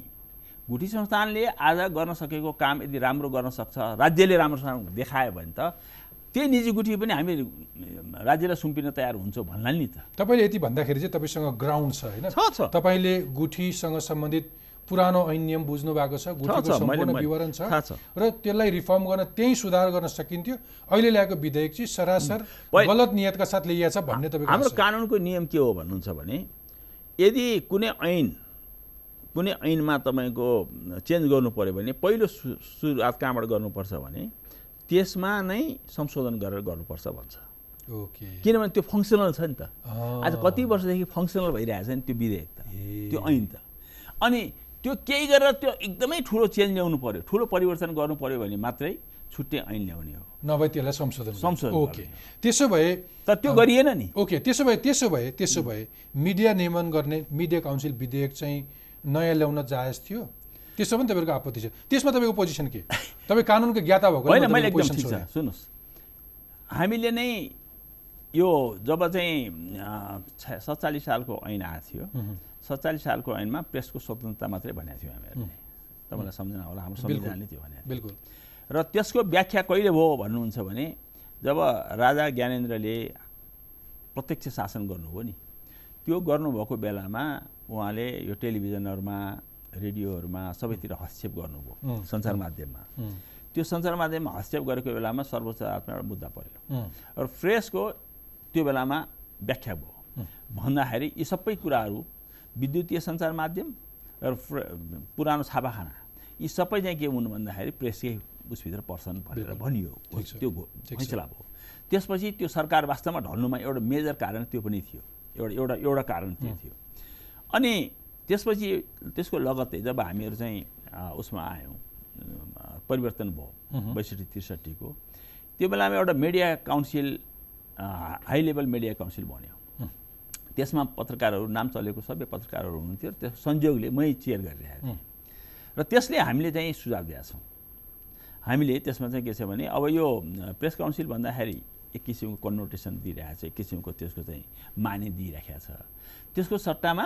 गुठी संस्थानले आज गर्न सकेको काम यदि राम्रो गर्न सक्छ राज्यले राम्रोसँग देखायो भने त त्यही निजी गुठी पनि हामी राज्यलाई सुम्पिन तयार हुन्छ भन्ला नि त। तपाईँले यति भन्दाखेरि चाहिँ तपाईँसँग ग्राउन्ड छ होइन? तपाईँले गुठीसँग सम्बन्धित पुरानो ऐन नियम बुझ्नु भएको छ गुठीको सम्पूर्ण विवरण छ। र त्यसलाई रिफर्म गर्न त्यही सुधार गर्न सकिन्थ्यो। अहिले ल्याएको विधेयक चाहिँ सरासर गलत नियतका साथ ल्याइएको छ भन्ने तपाईँको हाम्रो। कानुनको नियम के हो भन्नुहुन्छ भने यदि कुनै ऐन कुनै ऐनमा तपाईँको चेन्ज गर्नु पऱ्यो भने पहिलो सुरुवात कहाँबाट गर्नुपर्छ भने त्यसमा नै संशोधन गरेर गर्नुपर्छ भन्छ। ओके। किनभने त्यो फङ्सनल छ नि त। आज कति वर्षदेखि फङ्सनल भइरहेछ नि त्यो विधेयक त। त्यो ऐन त। अनि त्यो केही गरेर त्यो एकदमै ठुलो चेन्ज ल्याउनु पऱ्यो ठुलो परिवर्तन गर्नु पऱ्यो भने मात्रै छुट्टै ऐन ल्याउने हो। नभए त्यसलाई संशोधन। संशोधन ओके। त्यसो भए तर त्यो गरिएन नि। ओके। त्यसो भए त्यसो भए त्यसो भए मिडिया नियमन गर्ने मिडिया काउन्सिल विधेयक चाहिँ नयाँ ल्याउन जायज थियो? त्यसो पनि तपाईँको आपत्ति छ त्यसमा तपाईँको पोजिसन के? तपाईँ कानुनको ज्ञाता भएको होइन मैले एकदम ठिक छ। सुन्नुहोस्। हामीले नै यो जब चाहिँ सत्तालिस सालको ऐन आएको थियो सत्तालिस सालको ऐनमा प्रेसको स्वतन्त्रता मात्रै भनेको थियो हामीहरूले। तपाईँलाई सम्झना होला हाम्रो। संविधानले त्यो थियो। बिल्कुल। र त्यसको व्याख्या कहिले भयो भन्नुहुन्छ भने जब राजा ज्ञानेन्द्रले प्रत्यक्ष शासन गर्नुभयो नि त्यो गर्नुभएको बेलामा उहाँले यो टेलिभिजनहरूमा रेडियोहरूमा सबैतिर हस्तक्षेप गर्नुभयो सञ्चार माध्यममा। त्यो सञ्चार माध्यममा हस्तक्षेप गरेको बेलामा सर्वोच्च अदालतमा एउटा मुद्दा उम्, र फ्रेसको त्यो बेलामा व्याख्या भयो। भन्दाखेरि यी सबै कुराहरू विद्युतीय सञ्चार माध्यम र पुरानो छापाखाना यी सबै चाहिँ के हुनु भन्दाखेरि प्रेसकै उसभित्र पर्छन् भनेर। भनियो। त्यो। फैसला भयो। त्यसपछि त्यो सरकार वास्तवमा ढल्नुमा एउटा मेजर कारण त्यो पनि थियो। एउटा एउटा एउटा कारण त्यो थियो। अनि त्यसपछि त्यसको लगत्तै जब हामीहरू चाहिँ उसमा आयौँ। परिवर्तन भयो। बैसठी त्रिसठीको। त्यो बेलामा एउटा media council high level media council बन्यो। त्यसमा पत्रकारहरू नाम चलेको सबै पत्रकारहरू हुनुहुन्थ्यो। र त्यस संयोगले मै चेयर गरिरहेको थिएँ। र त्यसले हामीले चाहिँ सुझाव दिएका छौँ। हामीले त्यसमा चाहिँ के छ भने अब यो प्रेस काउन्सिल भन्दाखेरि एक किसिमको कन्नोटेसन दिइरहेको छ एक किसिमको त्यसको चाहिँ माने दिइराखेको छ। त्यसको सट्टामा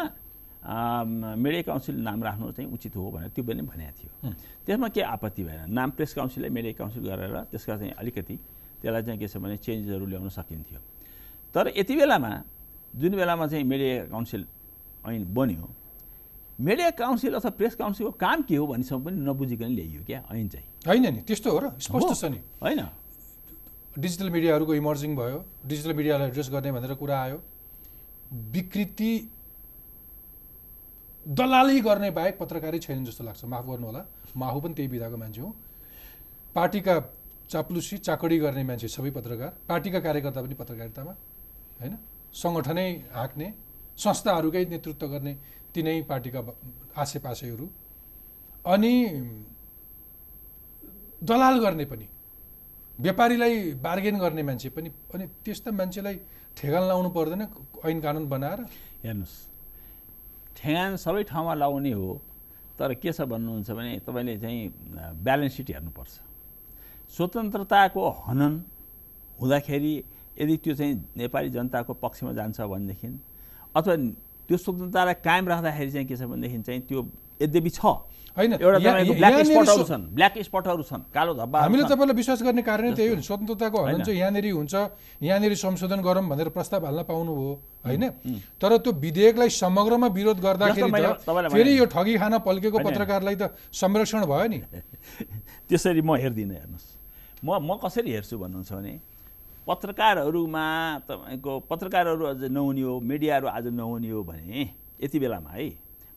मिडिया काउन्सिल नाम राख्नु चाहिँ उचित हो भनेर त्यो पनि भनेको थियो। त्यसमा के आपत्ति भएन। नाम प्रेस काउन्सिललाई मिडिया काउन्सिल गरेर त्यसका चाहिँ अलिकति त्यसलाई चाहिँ के छ भने चेन्जहरू ल्याउन सकिन्थ्यो। तर यति बेलामा जुन बेलामा चाहिँ मिडिया काउन्सिल ऐन बन्यो मिडिया काउन्सिल अथवा प्रेस काउन्सिलको काम के हो भन्नेसम्म पनि नबुझिकन ल्याइयो क्या ऐन चाहिँ। होइन नि त्यस्तो हो र स्पष्ट। छ नि। होइन। डिजिटल मिडियाहरूको इमर्जिङ भयो डिजिटल मिडियालाई एड्रेस गर्ने भनेर कुरा आयो। विकृति दलाली गर्ने बाहेक पत्रकारै छैन जस्तो लाग्छ। माफ गर्नु होला माहु पनि त्यही विधाको मान्छे हो। पार्टीका चाप्लुसी चाकडी गर्ने मान्छे सबै पत्रकार। पार्टीका कार्यकर्ता पनि पत्रकारितामा होइन? सङ्गठनै हाँक्ने संस्थाहरूकै नेतृत्व गर्ने तिनै पार्टीका आसेपासेहरू। अनि दलाल गर्ने पनि व्यापारीलाई बार्गेन गर्ने मान्छे पनि अनि त्यस्ता मान्छेलाई ठेगान लाउनु पर्दैन ऐन कानुन बनाएर। हेर्नुहोस्। ठेगान सबै ठाउँमा लाउने हो तर के छ भन्नुहुन्छ भने तपाईँले चाहिँ ब्यालेन्स सिट हेर्नुपर्छ। स्वतन्त्रताको हनन हुँदाखेरि यदि त्यो चाहिँ नेपाली जनताको पक्षमा जान्छ भनेदेखि अथवा त्यो स्वतन्त्रतालाई कायम राख्दाखेरि चाहिँ के छ भनेदेखि चाहिँ त्यो यद्यपि छ होइन ब्ल्याक स्पटहरू छन् कालो धब्बा हामीले तपाईँलाई विश्वास गर्ने कारण त्यही हो नि स्वतन्त्रताको हनन। चाहिँ यहाँनिर हुन्छ यहाँनिर संशोधन गरौँ भनेर प्रस्ताव हाल्न पाउनुभयो होइन? तर त्यो विधेयकलाई समग्रमा विरोध गर्दाखेरि त फेरि यो ठगी खान पल्केको। पत्रकारलाई त संरक्षण भयो नि। त्यसरी म हेर्दिनँ हेर्नुहोस्। म म कसरी हेर्छु भन्नुहुन्छ भने पत्रकारहरूमा तपाईँको पत्रकारहरू अझ नहुने हो मिडियाहरू आज नहुने हो भने यति बेलामा है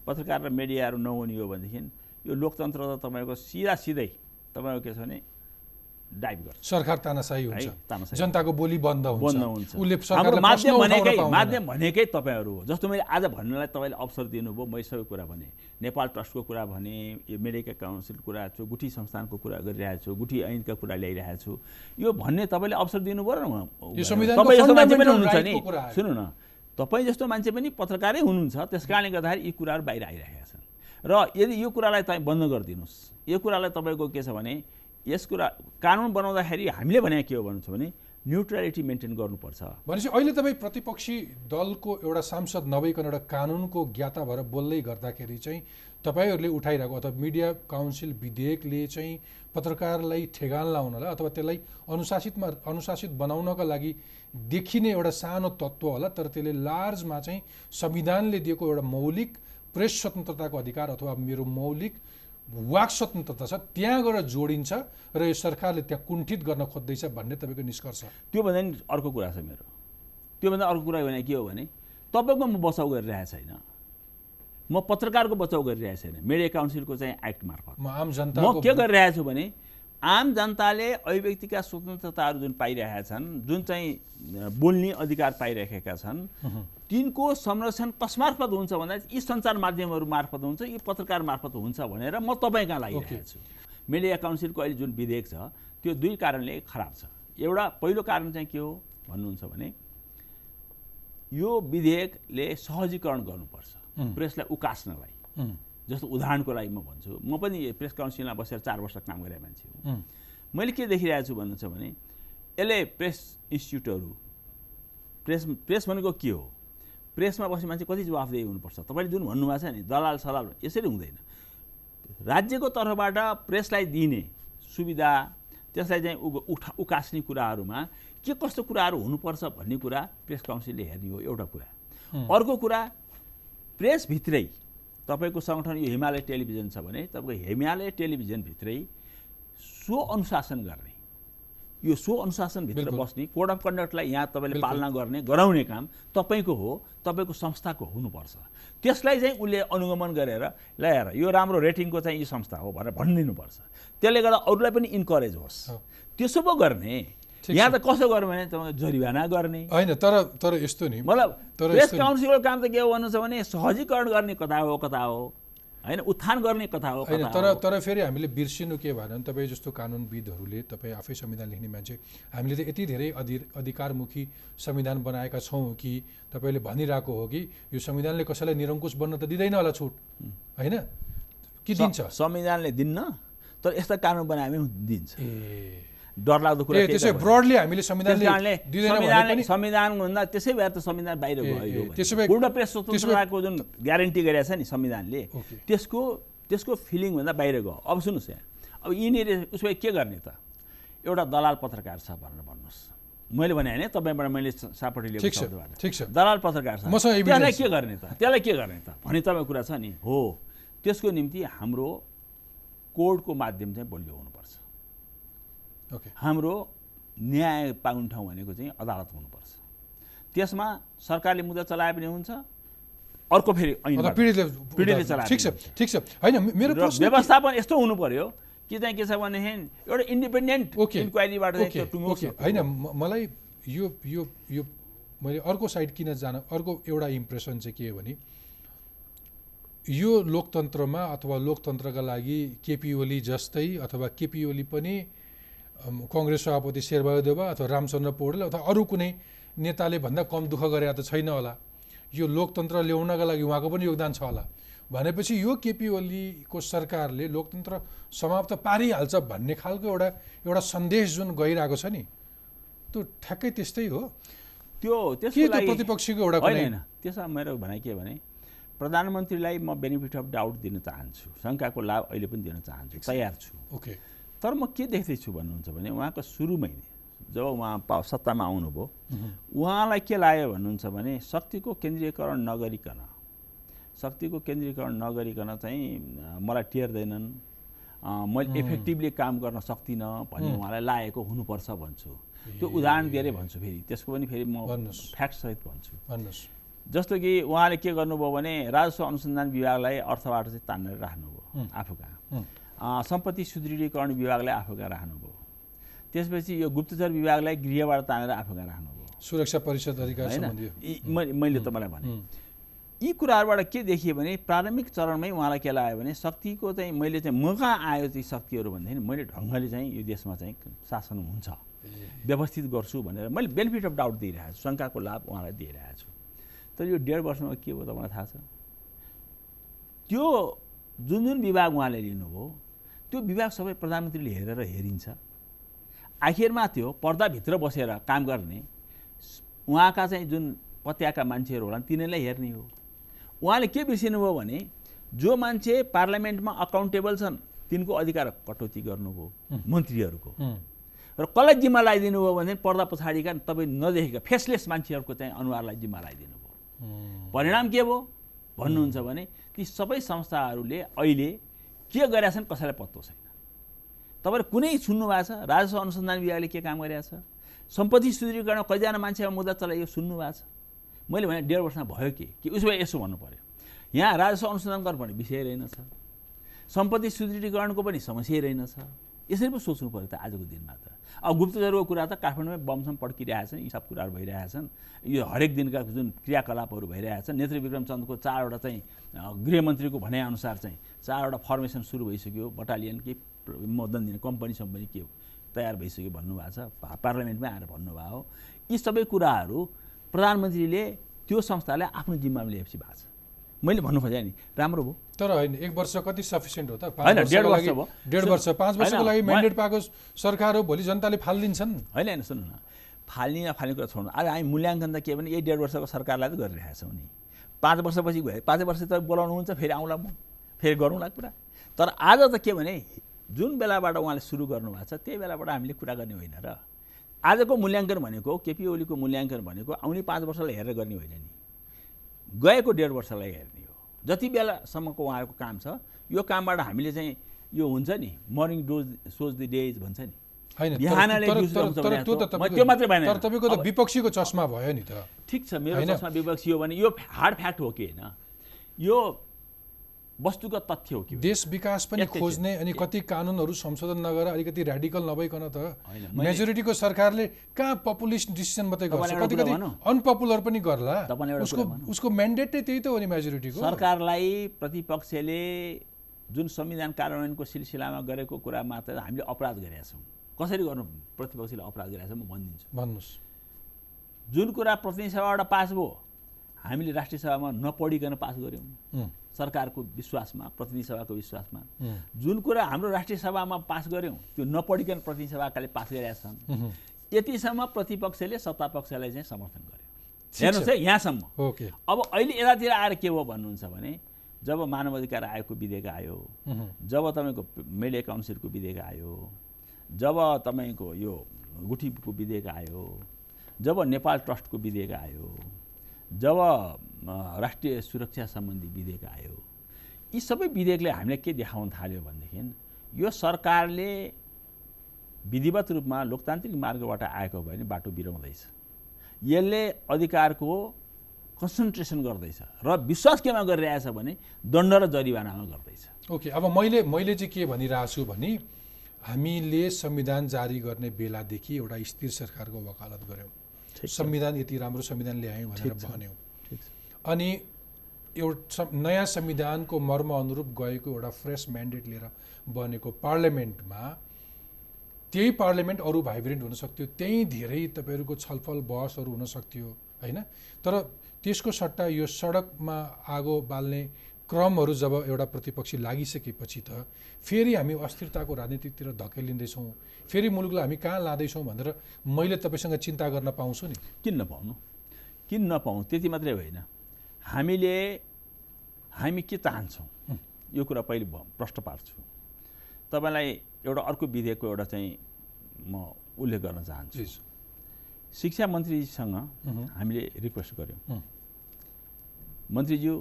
पत्रकार र मिडियाहरू नहुने हो भनेदेखि यो लोकतन्त्र त तपाईँको सिधा सिधै तपाईँको के छ भने डाइभ गर्छ। सरकार तानासाही हुन्छ। जनताको बोली बन्द हुन्छ। बन्द हुन्छ। उसले हाम्रो माध्यम भनेकै। माध्यम भनेकै तपाईँहरू हो। जस्तो मैले आज भन्नलाई तपाईँले अवसर दिनुभयो मैले सबै कुरा भने नेपाल ट्रस्टको कुरा भने यो मेडिका काउन्सिलको कुरा छु गुठी संस्थानको कुरा गरिरहेको छु गुठी ऐनका कुरा ल्याइरहेको छु। यो भन्ने तपाईँले अवसर दिनु पऱ्यो न यो संविधानको तपाईँ जस्तो मान्छे पनि हुनुहुन्छ नि। सुन्नु न तपाईँ जस्तो मान्छे पनि पत्रकारै हुनुहुन्छ। त्यस कारणले गर्दाखेरि यी कुराहरू बाहिर आइरहेका र यदि यो कुरालाई तपाईँ बन्द गरिदिनुहोस्। यो कुरालाई तपाईँको के छ भने यस कुरा कानुन बनाउँदाखेरि हामीले भने के हो भन्नुहुन्छ भने न्युट्रालिटी मेन्टेन गर्नुपर्छ। भनेपछि अहिले तपाईँ प्रतिपक्षी दलको एउटा सांसद नभइकन एउटा कानुनको ज्ञाता भएर बोल्दै गर्दाखेरि चाहिँ तपाईँहरूले उठाइरहेको अथवा मिडिया काउन्सिल विधेयकले चाहिँ पत्रकारलाई ठेगान लाउनलाई अथवा त्यसलाई अनुशासितमा अनुशासित बनाउनका लागि देखिने एउटा सानो तत्त्व होला तर त्यसले लार्जमा चाहिँ संविधानले दिएको एउटा मौलिक प्रेस स्वतन्त्रताको अधिकार अथवा मेरो मौलिक वाक स्वतन्त्रता छ त्यहाँ गएर जोडिन्छ र यो सरकारले त्यहाँ कुण्ठित गर्न खोज्दैछ भन्ने तपाईँको निष्कर्ष। त्योभन्दा नि अर्को कुरा छ मेरो। त्योभन्दा अर्को कुरा भने के हो भने तपाईँको म बचाउ गरिरहेको छैन। म पत्रकारको बचाउ गरिरहेको छैन। मिडिया काउन्सिलको चाहिँ एक्ट मार्फत। म आम म जनताको के गरिरहेको छु भने आम जनताले अभिव्यक्तिका स्वतन्त्रताहरू जुन पाइरहेका छन् जुन चाहिँ बोल्ने अधिकार पाइरहेका छन् तिनको संरक्षण कसमार्फत हुन्छ भन्दा यी सञ्चार माध्यमहरू मार्फत हुन्छ यी पत्रकार मार्फत हुन्छ भनेर म तपाईँ कहाँ लागिरहेको छु। मिडिया काउन्सिलको अहिले जुन विधेयक छ त्यो दुई कारणले खराब छ। एउटा पहिलो कारण चाहिँ के हो भन्नुहुन्छ भने यो विधेयकले सहजीकरण गर्नुपर्छ. प्रेसलाई उकास्नलाई। जस्तो उदाहरणको लागि म भन्छु म पनि प्रेस काउन्सिलमा बसेर चार वर्ष काम गरेको मान्छे हो। मैले के देखिरहेको छु भन्नुहुन्छ भने यसले प्रेस इन्स्टिट्युटहरू प्रेस प्रेस भनेको के हो? प्रेसमा बस्ने मान्छे कति जवाफदेही हुनुपर्छ? तपाईँले जुन भन्नुभएको छ नि दलाल सलाल यसरी हुँदैन। राज्यको तर्फबाट प्रेसलाई दिने सुविधा त्यसलाई चाहिँ उ उठा उकास्ने कुराहरूमा के कस्तो कुराहरू हुनुपर्छ भन्ने कुरा प्रेस काउन्सिलले हेर्ने हो एउटा कुरा। अर्को कुरा प्रेसभित्रै तपाईँको सङ्गठन यो हिमालय टेलिभिजन छ भने तपाईँको हिमालय टेलिभिजनभित्रै सो अनुशासन गर्ने यो सो अनुशासनभित्र। बस्ने कोड अफ कन्डक्टलाई यहाँ तपाईँले। पालना गर्ने गराउने काम तपाईँको हो तपाईँको संस्थाको हुनुपर्छ त्यसलाई चाहिँ उसले अनुगमन गरेर ल्याएर यो राम्रो रेटिङको चाहिँ यो संस्था हो भनेर भनिदिनुपर्छ त्यसले गर्दा अरूलाई पनि इन्करेज होस्। त्यसो पो गर्ने यहाँ त कसो गर्यो भने तपाईँको जरिवाना गर्ने। होइन तर तर यस्तो नि। मतलब प्रेस काउन्सिलको काम त के हो भन्नु छ भने सहजीकरण गर्ने कथा हो कथा हो। होइन उत्थान गर्ने कथा हो होइन तर तर फेरि हामीले बिर्सिनु के भएन भने तपाईँ जस्तो कानुनविदहरूले तपाईँ आफै संविधान लेख्ने मान्छे हामीले त यति धेरै अधि अधिकारमुखी संविधान बनाएका छौँ कि तपाईँले भनिरहेको हो कि यो संविधानले कसैलाई निरङ्कुश बन्न त दिँदैन होला छुट। होइन? कि दिन्छ? संविधानले दिन्न तर यस्ता कानुन बनायो भने दिन्छ। ए। डरलाग्दो कुरा त्यसै। ब्रडली हामीले संविधानले संविधानले संविधानभन्दा त्यसै भएर त संविधान बाहिर गयो पूर्ण प्रेस स्वतन्त्रताको जुन ग्यारेन्टी गरेको छ नि संविधानले। त्यसको त्यसको फिलिङभन्दा बाहिर गयो। अब सुन्नुहोस् यहाँ। अब यिनीहरू उसो भए के गर्ने त? एउटा दलाल पत्रकार छ भनेर भन्नुहोस्। मैले भने होइन तपाईँबाट मैले सापट्टि लिएको ठिक छ शब्दबाट। ठिक छ। दलाल पत्रकार छ। त्यसलाई। के गर्ने त? त्यसलाई के गर्ने त? भन्ने तपाईँ कुरा छ नि। हो। त्यसको निम्ति हाम्रो कोडको माध्यम चाहिँ बलियो हुनुपर्छ। ओके हाम्रो न्याय पाउने ठाउँ भनेको चाहिँ अदालत हुनुपर्छ त्यसमा सरकारले मुद्दा चलाए पनि हुन्छ अर्को फेरि। पीडितले चलाए ठिक छ। ठिक छ होइन मेरो व्यवस्थापन यस्तो हुनु पर्यो कि चाहिँ के छ भनेदेखि एउटा इन्डिपेन्डेन्ट ओके इन्क्वायरीबाट। होइन म- मलाई यो यो यो मैले अर्को साइड किन जान अर्को एउटा इम्प्रेसन चाहिँ के हो भने यो लोकतन्त्रमा अथवा लोकतन्त्रका लागि केपी ओली जस्तै अथवा केपी ओली पनि कङ्ग्रेस सभापति शेरबहादुर देवा अथवा रामचन्द्र पौडेल अथवा अरू कुनै नेताले भन्दा कम दुःख गरेका त छैन होला। यो लोकतन्त्र ल्याउनका लागि उहाँको पनि योगदान छ होला। भनेपछि यो केपी ओलीको सरकारले लोकतन्त्र समाप्त पारिहाल्छ भन्ने खालको एउटा एउटा सन्देश जुन गइरहेको छ नि त्यो ठ्याक्कै त्यस्तै हो। त्यो त्यसको प्रतिपक्षीको एउटा होइन त्यसमा मेरो भनाइ के भने प्रधानमन्त्रीलाई म बेनिफिट अफ डाउट दिन चाहन्छु। शङ्काको लाभ अहिले पनि दिन चाहन्छु। तयार छु। ओके। तर म के देख्दैछु भन्नुहुन्छ भने उहाँको सुरुमै जब उहाँ पा- सत्तामा आउनुभयो उहाँलाई के लाग्यो भन्नुहुन्छ भने शक्तिको केन्द्रीयकरण नगरिकन शक्तिको केन्द्रीकरण नगरिकन चाहिँ मलाई टेर्दैनन् मैले इफेक्टिभली काम गर्न सक्दिनँ भन्ने उहाँलाई लागेको हुनुपर्छ भन्छु। त्यो उदाहरण दिएरै भन्छु फेरि त्यसको पनि फेरि म। फ्याक्टसहित भन्छु। जस्तो कि उहाँले के गर्नुभयो भने राजस्व अनुसन्धान विभागलाई अर्थबाट चाहिँ तानेर राख्नुभयो आफू कहाँ सम्पत्ति सुदृढीकरण विभागलाई आफू कहाँ राख्नुभयो। त्यसपछि यो गुप्तचर विभागलाई गृहबाट तानेर आफू कहाँ राख्नुभयो। सुरक्षा परिषद अधिकार होइन? मैले तपाईँलाई भने यी कुराहरूबाट के देखियो भने प्रारम्भिक चरणमै उहाँलाई के लाग्यो भने शक्तिको चाहिँ मैले चाहिँ म कहाँ आयो ती शक्तिहरू भनेदेखि मैले ढङ्गले चाहिँ यो देशमा चाहिँ शासन हुन्छ व्यवस्थित गर्छु भनेर मैले बेनिफिट अफ डाउट दिइरहेको छु शङ्काको लाभ उहाँलाई दिइरहेको छु। तर यो डेढ वर्षमा के हो तपाईँलाई थाहा छ? त्यो जुन जुन विभाग उहाँले लिनुभयो त्यो विभाग सबै प्रधानमन्त्रीले हेरेर हेरिन्छ। आखिरमा त्यो पर्दाभित्र बसेर काम गर्ने उहाँका चाहिँ जुन पत्याका मान्छेहरू होला तिनीहरूलाई हेर्ने हो। उहाँले के बिर्सिनुभयो भने जो मान्छे पार्लियामेन्टमा अकाउन्टेबल छन् तिनको अधिकार कटौती गर्नुभयो मन्त्रीहरूको। र कसलाई जिम्मा लगाइदिनु भयो भने पर्दा पछाडिका तपाईँ नदेखेका फेसलेस मान्छेहरूको चाहिँ अनुहारलाई जिम्मा लगाइदिनु भयो परिणाम के भयो? भन्नुहुन्छ भने ती सबै संस्थाहरूले अहिले के गरेका छन् कसैलाई पत्तो छैन। तपाईँले कुनै सुन्नु भएको छ राजस्व अनुसन्धान विभागले के काम गरेका छ सम्पत्ति सुदृढीकरण कतिजना मान्छेमा मुद्दा चलाइयो सुन्नु भएको छ? मैले भने डेढ वर्षमा भयो के? कि उसो भए यसो भन्नु पऱ्यो यहाँ राजस्व अनुसन्धान गर्नुपर्ने विषय रहेनछ। सम्पत्ति सुदृढीकरणको पनि समस्या रहेनछ। यसरी पो सोच्नु पऱ्यो त आजको दिनमा त। अब गुप्तचरको कुरा त काठमाडौँमै बमसम पड्किरहेछन् यी सब कुराहरू भइरहेछन्। यो हरेक दिनका जुन क्रियाकलापहरू भइरहेछन् नेत्री विक्रम चन्दको चारवटा चाहिँ गृहमन्त्रीको भनाइअनुसार चाहिँ चारवटा फर्मेसन सुरु भइसक्यो। बटालियन के मदन दिने कम्पनी सम्पनी के तयार भइसक्यो भन्नुभएको छ। पार्लियामेन्टमै आएर भन्नुभयो यी सबै कुराहरू प्रधानमन्त्रीले त्यो संस्थालाई आफ्नो जिम्मामा लिएपछि भएको छ। मैले भन्नु खोजेँ नि राम्रो भयो। तर होइन एक वर्ष कति सफिसियन्ट हो त? होइन, डेढ वर्ष भयो। डेढ वर्ष पाँच वर्षको लागि म्यान्डेट पाएको सरकार हो भोलि जनताले फालिदिन्छन्। होइन होइन सुन्नु न। फाल्ने नफाल्ने कुरा छोड्नु आज हामी मूल्याङ्कन त के भने यही डेढ वर्षको सरकारलाई त गरिरहेका छौँ नि। पाँच वर्षपछि गयो पाँच वर्ष त बोलाउनुहुन्छ फेरि आउँला म फेरि गरौँला कुरा। तर आज त के भने जुन बेलाबाट उहाँले सुरु गर्नुभएको छ त्यही बेलाबाट हामीले कुरा गर्ने होइन र। आजको मूल्याङ्कन भनेको केपी ओलीको मूल्याङ्कन भनेको आउने पाँच वर्षलाई हेरेर गर्ने होइन नि। गएको डेढ वर्षलाई हेर्ने हो। जति बेलासम्मको उहाँहरूको काम छ यो कामबाट हामीले चाहिँ यो हुन्छ नि morning dose shows the days भन्छ नि। त्यो मात्रै भएन। तपाईँको त विपक्षीको चस्मा भयो नि त। ठिक छ मेरो। चस्मा विपक्षी हो भने यो हार्ड फ्याक्ट हो कि होइन? यो वस्तुगत तथ्य हो कि? देश विकास पनि। खोज्ने अनि कति कानुनहरू संशोधन नगरेर अलिकति रेडिकल नभइकन त मेजोरिटीको सरकारले कहाँ पपुलिस्ट डिसिसन मात्रै गर्छ कति कुरा कति? अनपपुलर पनि गर्ला उसको कुरा? उसको म्यान्डेट नै त्यही त हो नि मेजोरिटीको सरकारलाई प्रतिपक्षले जुन संविधान कार्यान्वयनको सिलसिलामा गरेको कुरामा त हामीले अपराध गरेका छौँ कसरी गर्नु प्रतिपक्षले अपराध गरेका छ म भनिदिन्छु भन्नुहोस् जुन कुरा प्रतिनिधि सभाबाट पास भयो हामीले राष्ट्रिय सभामा नपढिकन पास गऱ्यौँ। सरकारको विश्वासमा प्रतिनिधि सभाको विश्वासमा। जुन कुरा हाम्रो राष्ट्रिय सभामा पास गऱ्यौँ त्यो नपढिकन प्रतिनिधि सभाकाले पास गरेका छन् यतिसम्म प्रतिपक्षले सत्तापक्षलाई चाहिँ समर्थन गर्यो। हेर्नुहोस्। है यहाँसम्म। ओके। अब अहिले यतातिर आएर के भयो भन्नुहुन्छ भने जब मानव अधिकार आयोगको विधेयक आयो जब तपाईँको मेले काउन्सिलको विधेयक आयो जब तपाईँको यो गुठीको विधेयक आयो जब नेपाल ट्रस्टको विधेयक आयो जब राष्ट्रिय सुरक्षा सम्बन्धी विधेयक आयो यी सबै विधेयकले हामीलाई के देखाउन थाल्यो भनेदेखि यो सरकारले विधिवत रूपमा लोकतान्त्रिक मार्गबाट आएको भए नि बाटो बिराउँदैछ यसले अधिकारको कन्सन्ट्रेसन गर्दैछ र विश्वास केमा गरिरहेछ भने दण्ड र जरिवानामा गर्दैछ ओके अब मैले मैले चाहिँ के भनिरहेको छु भने हामीले संविधान जारी गर्ने बेलादेखि एउटा स्थिर सरकारको वकालत गऱ्यौँ। संविधान यति राम्रो संविधान ल्यायौँ भनेर। भन्यौँ। अनि एउटा नयाँ संविधानको मर्म अनुरूप गएको एउटा फ्रेस म्यान्डेट लिएर बनेको पार्लियामेन्टमा त्यही पार्लियामेन्ट अरू भाइब्रेन्ट हुन सक्थ्यो त्यहीँ धेरै तपाईँहरूको छलफल बहसहरू हुन सक्थ्यो होइन? तर त्यसको सट्टा यो सडकमा आगो बाल्ने क्रमहरू जब एउटा प्रतिपक्षी लागिसकेपछि त फेरि हामी अस्थिरताको राजनीतितिर धकेलिँदैछौँ फेरि मुलुकलाई हामी कहाँ लाँदैछौँ भनेर मैले तपाईँसँग चिन्ता गर्न पाउँछु नि। किन नपाउनु? किन नपाउँ त्यति मात्रै होइन। हामीले हामी के चाहन्छौँ? यो कुरा पहिले प्रश्न पार्छु। तपाईँलाई एउटा अर्को विधेयकको एउटा चाहिँ म उल्लेख गर्न चाहन्छु। शिक्षा मन्त्रीसँग मह्म। हामीले रिक्वेस्ट गऱ्यौँ। मन्त्रीज्यू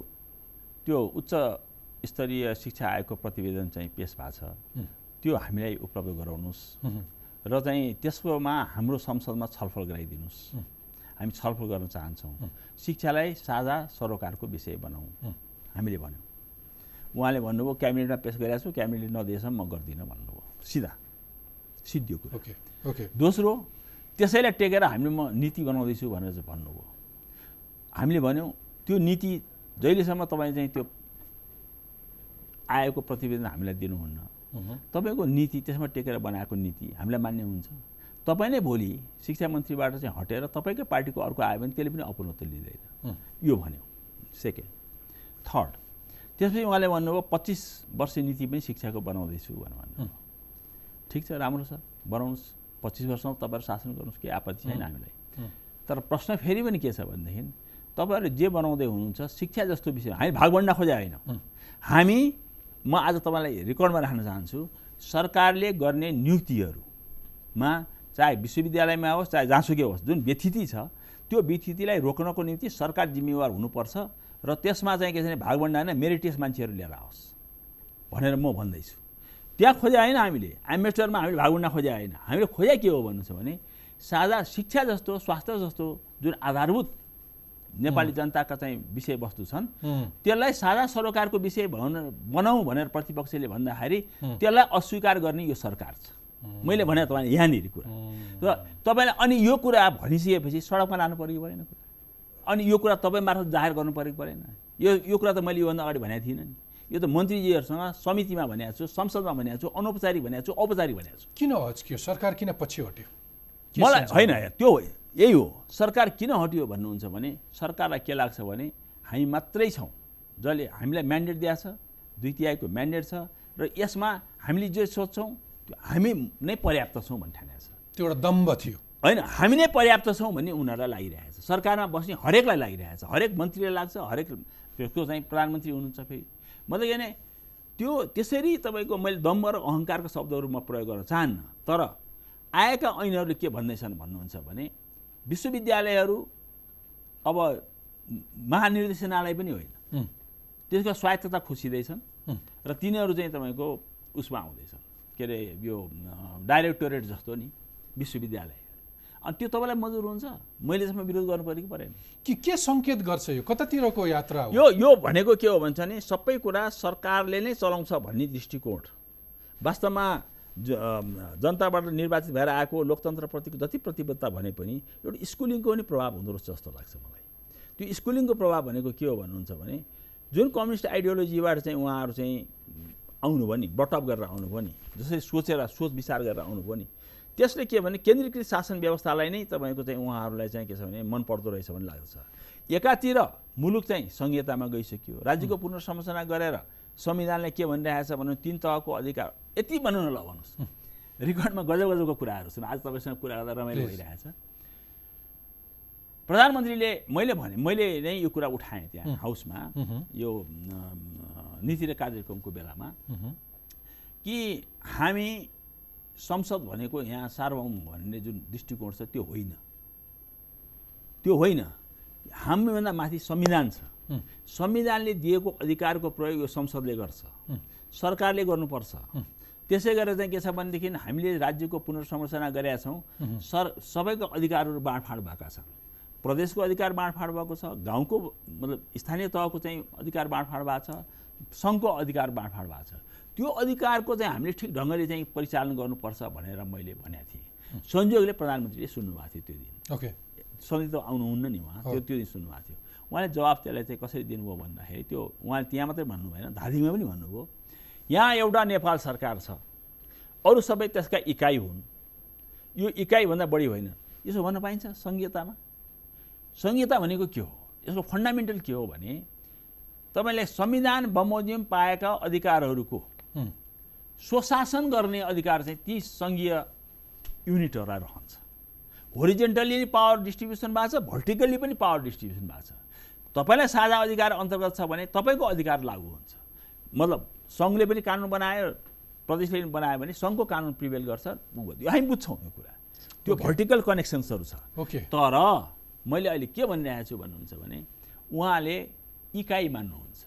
त्यो उच्च स्तरीय शिक्षा आयोगको प्रतिवेदन चाहिँ पेस भएको छ। त्यो हामीलाई उपलब्ध गराउनुहोस्। र चाहिँ त्यसकोमा हाम्रो संसदमा छलफल गराइदिनुहोस्। हामी छलफल गर्न चाहन्छौँ। शिक्षालाई साझा सरोकारको विषय बनाऊ। हामीले भन्यौँ। उहाँले भन्नुभयो क्याबिनेटमा पेस गरेको छु क्याबिनेटले नदिएसम्म म गर्दिनँ भन्नुभयो। सिधा। सिद्धियो कुरा। Okay okay. दोस्रो त्यसैलाई टेकेर हामीले म नीति बनाउँदैछु भनेर चाहिँ भन्नुभयो। हामीले भन्यौँ त्यो नीति जहिलेसम्म तपाईँ चाहिँ त्यो आयोगको प्रतिवेदन हामीलाई दिनुहुन्न। तपाईँको नीति त्यसमा टेकेर बनाएको नीति हामीलाई मान्य हुन्छ। तपाईँ नै भोलि शिक्षा मन्त्रीबाट चाहिँ हटेर तपाईँकै पार्टीको अर्को आयो भने त्यसले पनि अपनत्व लिँदैन। यो भन्यो। सेकेन्ड थर्ड त्यसपछि उहाँले भन्नुभयो पच्चिस वर्ष नीति पनि शिक्षाको बनाउँदैछु भनेर भन्नुभयो। ठिक छ राम्रो छ। बनाउनुहोस्। पच्चिस वर्षमा तपाईँहरू शासन गर्नुहोस् केही आपत्ति छैन हामीलाई। तर प्रश्न फेरि पनि के छ भनेदेखि तपाईँहरूले जे बनाउँदै हुनुहुन्छ शिक्षा जस्तो विषय हामी भागभन्डा खोजे होइन। हामी म आज तपाईँलाई रेकर्डमा राख्न चाहन्छु सरकारले गर्ने नियुक्तिहरूमा चाहे विश्वविद्यालयमा होस् चाहे जहाँसुकै होस् जुन व्यथिति छ त्यो व्यथितिलाई रोक्नको निम्ति सरकार जिम्मेवार हुनुपर्छ र त्यसमा चाहिँ के छ भने भागभन्डा होइन मेरिटियस मान्छेहरू लिएर आओस् भनेर म भन्दैछु। त्यहाँ खोजे होइन हामीले एम्बेसडरमा हामीले भागभन्डा खोजे होइन। हामीले खोजे के हो भन्नु छ भने साझा शिक्षा जस्तो स्वास्थ्य जस्तो जुन आधारभूत नेपाली जनताका चाहिँ विषयवस्तु छन्। त्यसलाई साझा सरोकारको विषय भन बनाऊ भनेर प्रतिपक्षले भन्दाखेरि त्यसलाई अस्वीकार गर्ने यो सरकार छ। मैले भने तपाईँले यहाँनिर कुरा। र तपाईँले अनि यो कुरा भनिसकेपछि सडकमा लानु पऱ्यो कि परेन कुरा। अनि यो कुरा तपाईँ मार्फत जाहेर गर्नु पऱ्यो कि परेन। यो यो कुरा त मैले योभन्दा अगाडि भनेको थिइनँ नि। यो त मन्त्रीजीहरूसँग समितिमा भनेको छु संसदमा भनेको छु अनौपचारिक भनेको छु औपचारिक भनेको छु। किन हच्कियो सरकार किन पछि हट्यो? मलाई? होइन त्यो यही हो। सरकार किन हट्यो भन्नुहुन्छ भने सरकारलाई के लाग्छ भने हामी मात्रै छौँ जसले हामीलाई म्यान्डेट दिएको छ दुई तिहाईको म्यान्डेट छ र यसमा हामीले जे सोध्छौँ त्यो हामी नै पर्याप्त छौँ भन्ने ठानेको छ। त्यो एउटा दम्ब थियो। होइन हामी नै पर्याप्त छौँ भन्ने उनीहरूलाई लागिरहेछ सरकारमा बस्ने हरेकलाई लागिरहेछ हरेक मन्त्रीलाई लाग्छ हरेक त्यसको चाहिँ प्रधानमन्त्री हुनुहुन्छ फेरि। मतलब भने त्यो त्यसरी तपाईँको मैले दम्ब र अहङ्कारको शब्दहरू म प्रयोग गर्न चाहन्न तर आएका ऐनहरूले के भन्दैछन् भन्नुहुन्छ भने विश्वविद्यालयहरू अब महानिर्देशनालय पनि होइन। त्यसको स्वायत्तता खुसिँदैछन् र तिनीहरू चाहिँ तपाईँको उसमा आउँदैछन्। के अरे यो डाइरेक्टोरेट जस्तो नि विश्वविद्यालय। अनि त्यो तपाईँलाई मजुर हुन्छ। मैले त्यसमा विरोध गर्नु पऱ्यो कि परेन। कि के सङ्केत गर्छ यो? कतातिरको यात्रा हो? यो यो भनेको के हो भन्छ भने सबै कुरा सरकारले नै चलाउँछ भन्ने दृष्टिकोण। वास्तवमा जनताबाट निर्वाचित भएर आएको लोकतन्त्रप्रतिको जति प्रतिबद्धता भने पनि एउटा स्कुलिङको पनि प्रभाव हुँदो रहेछ जस्तो लाग्छ मलाई। त्यो स्कुलिङको प्रभाव भनेको के हो भन्नुहुन्छ भने जुन कम्युनिस्ट आइडियोलोजीबाट चाहिँ उहाँहरू चाहिँ आउनुभयो नि बटअप गरेर आउनुभयो नि जसरी सोचेर सोच विचार गरेर आउनुभयो नि त्यसले के भने केन्द्रीकृत शासन व्यवस्थालाई नै तपाईँको चाहिँ उहाँहरूलाई चाहिँ के छ भने मन पर्दो रहेछ भन्ने लाग्छ एकातिर मुलुक चाहिँ संहितामा गइसक्यो। राज्यको पुनर्संरचना गरेर संविधानले के भनिरहेको छ भने तिन तहको अधिकार। यति भनौँ न ल भन्नुहोस्। रेकर्डमा गजब गजबको कुराहरू छन् आज तपाईँसँग कुरा गर्दा रमाइलो. भइरहेछ। प्रधानमन्त्रीले मैले भने मैले नै यो कुरा उठाएँ त्यहाँ हाउसमा यो नीति र कार्यक्रमको बेलामा कि हामी संसद भनेको यहाँ सार्वभौम भन्ने जुन दृष्टिकोण छ त्यो होइन। त्यो होइन। हामीभन्दा माथि संविधान छ। संविधानले दिएको अधिकारको प्रयोग यो संसदले गर्छ। सरकारले गर्नुपर्छ। त्यसै गरेर चाहिँ के छ भनेदेखि हामीले राज्यको पुनर्संरचना गरेका छौँ। सर सबैको अधिकारहरू बाँडफाँड भएका छन्। प्रदेशको अधिकार बाँडफाँड भएको छ गाउँको मतलब स्थानीय तहको चाहिँ अधिकार बाँडफाँड भएको छ सङ्घको अधिकार बाँडफाँड भएको छ। त्यो अधिकारको चाहिँ हामीले ठिक ढङ्गले चाहिँ परिचालन गर्नुपर्छ भनेर मैले भनेको थिएँ। संयोगले प्रधानमन्त्रीले सुन्नुभएको थियो त्यो दिन। ओके। सधैँ त आउनुहुन्न नि उहाँ। त्यो त्यो दिन सुन्नुभएको थियो। उहाँले जवाब त्यसलाई चाहिँ कसरी दिनुभयो भन्दाखेरि त्यो उहाँले त्यहाँ मात्रै भन्नु भएन धादिङमा पनि भन्नुभयो यहाँ एउटा नेपाल सरकार छ अरू सबै त्यसका इकाइ हुन्। यो इकाइभन्दा बढी होइन। यसो भन्न पाइन्छ सङ्घीयतामा सङ्घीयता भनेको के हो? यसको फन्डामेन्टल के हो भने तपाईँले संविधान बमोजिम पाएका अधिकारहरूको स्वशासन गर्ने अधिकार चाहिँ ती सङ्घीय युनिटहरूलाई रहन्छ। होरिजेन्टल्ली पावर डिस्ट्रिब्युसन भएको छ भर्टिकल्ली पनि पावर डिस्ट्रिब्युसन भएको छ। तपाईँलाई साझा अधिकार अन्तर्गत छ भने तपाईँको अधिकार लागू हुन्छ। मतलब सङ्घले पनि कानुन बनायो प्रदेशले पनि बनायो भने सङ्घको कानुन प्रिभेल गर्छ हामी बुझ्छौँ यो कुरा। त्यो भर्टिकल कनेक्सन्सहरू छ। ओके तर मैले अहिले के भनिरहेको छु भन्नुहुन्छ भने उहाँले इकाइ मान्नुहुन्छ।